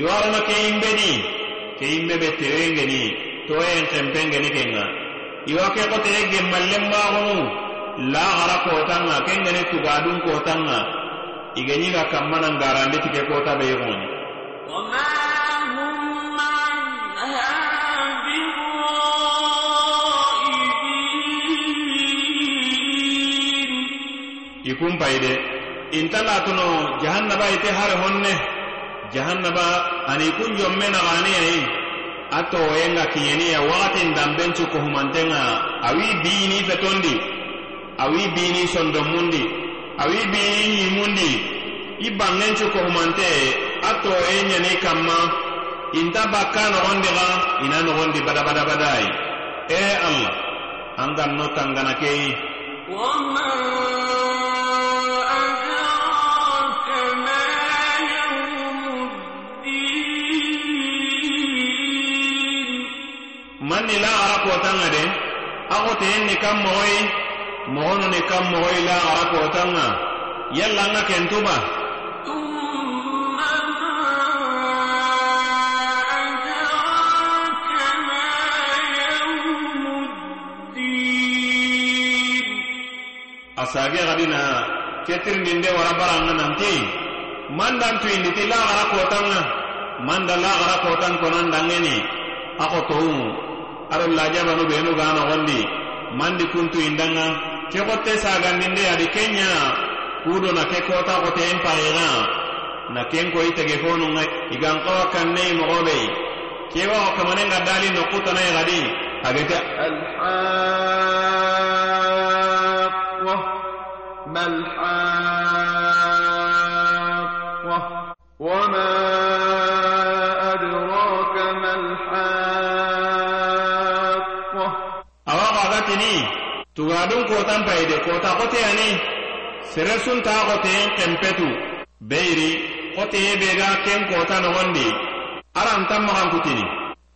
iwarno keimbeni keimbe be terengeni toyen tempengeni kenga iwa ke ko tere gemmallen maxunu laxara kotanga kengeni tugadun kotanga igeñiga kammanan garande tike kota be yexoni ikun payide intalatuno jahannaba ite hare honne. Jahannaba ani kun jomme naganiyayi a toyenga kiyeniya wakatin dambencu kohumantenga awi bini fetondi awi bini sondomundi awi bini ñimundi i bangencu kohumante a toye ñani kamma. Inta bakka nogondi xa ina nogondi badabadabadayi e allah an ganno tangana keyi kootanga de. A xote yen ni kan moxoyi moxonu ni kan moxoyi laxara kootanga yalla n ga kentuma sage xadina ketirininde warabaran ga nanti. Mandan tuinditi laxara kootan manda laxara kootan konandangeni a xotowu aron lajabanu benu ga nogondi mandi kuntu indanga. Ke xotte sagandinde adi kenya. Kudo na ke kota xote en payiga na ken koyi tege fonunga igan xawa kannei moxoɓe kewa xo kamanenga dali noqutanayi xadi agete alhaqwa malhaq kotan payde kota koteyani sere sunta koteyen kempetu beyri koteye bega ken kota nogondi arantan magankutini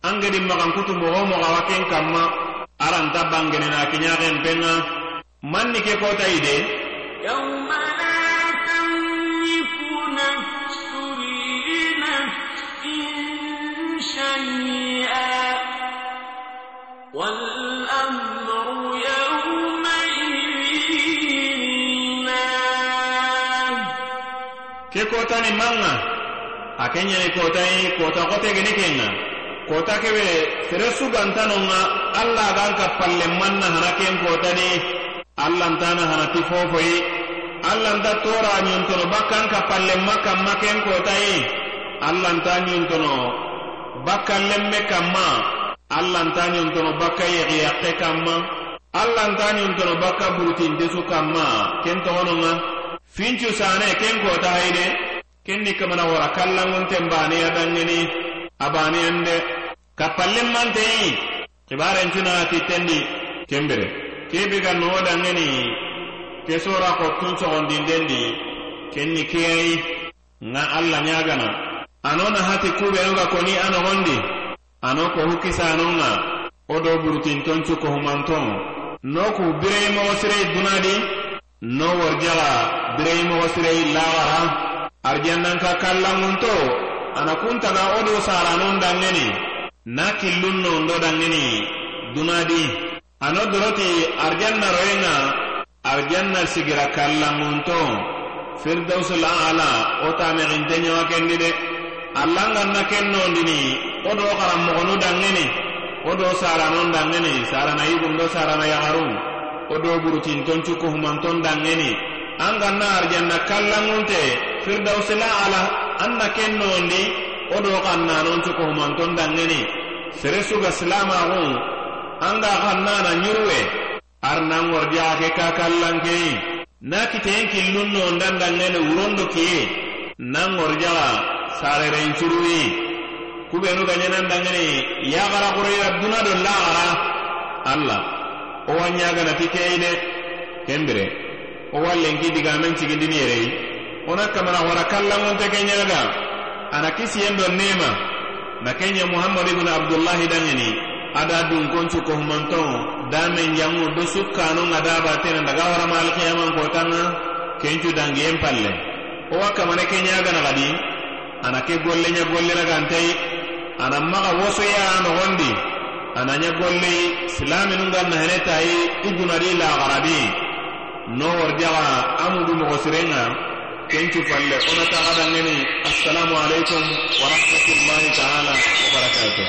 angedi magankutu mogo mogawa ken kamma aranta bangenena kiñaken penga manni ke kota kenyani kotayi kota kotegeni kenga kota kebe sere sugantanonga alla gan kappalle manna hana ken kotani allantana hanati fofoyi allanta tora ñontono bakkan kappalle ma kanma ken kotayi allanta ñontono bakkan lemme kanma allanta ñontono bakka yexiyaxe kanma allanta ñontono bakka burutintesu kanma ken toxononga fincu sane ken kota hayde kenni kamana wara kallanŋunten baneya danŋini a baneyan de kappallen manteyi kibarentinati tendi kembire kebi ga nowo danŋini ke sora ko tun sogondinden kenni keyayi ŋa alla ɲagana ano na hati kubenu koni a nogondi ano kohu kisanonŋa wo do burutintoncu kohumanton no ku bireyi mogo dunadi no worjaga bireyi mogo sireyi arjannan ka kallanŋunto ana kuntana wo do saranon danŋeni na killun nondo danŋeni dunadi. Ano doroti arjanna royenŋa arjanna sigira kallanŋunto firdausul ala wo tamexinte ɲawa kendi de. Allanganna ken nondini wo do xaranmoxonu danŋeni wo do saranon danŋeni sarana yigundo sarana yaxaru wo do burutinton cukuhumanton danŋeni an ganna arjanna kallanŋunte firdawsila ala an na ken nondi wo do kan nanonti kohumanton dangeni sere suga silamaxun an ga xan nana ɲiruwe arnangordi ake kakallankeyi na kiteyen killun nondan dangeni wurondo kiye nangorjaxa sarerencuruyi kubenu gaɲenan dangeni yaxara xureira duna do laxara alla wo wa ɲaganati keyi de kenbire wo wallenki digamen cigindini yereyi wona kamana wara kallanŋonte ke ɲaga ana kisiyen do nema. Na kenya muhammadu ibnu abdullahi daŋeni ada dunkoncu kohumanton damen janŋu do sukkanon ŋa dabatene daga warama alkiyaman kotanŋa kencu dangiyen palle. Wo wa kamane ke ɲaganaxadi ana ke golle ɲa golleragantei ana maga wosoya nogondi ana ɲa golle silaminu ga nahenetayi i. Gunadi laxarabi no worjaxa amudu mogo moxo sirenŋa kenki falle onata aɗangeni assalamu alaikum wa rahmatullahi taala wa barakatuh.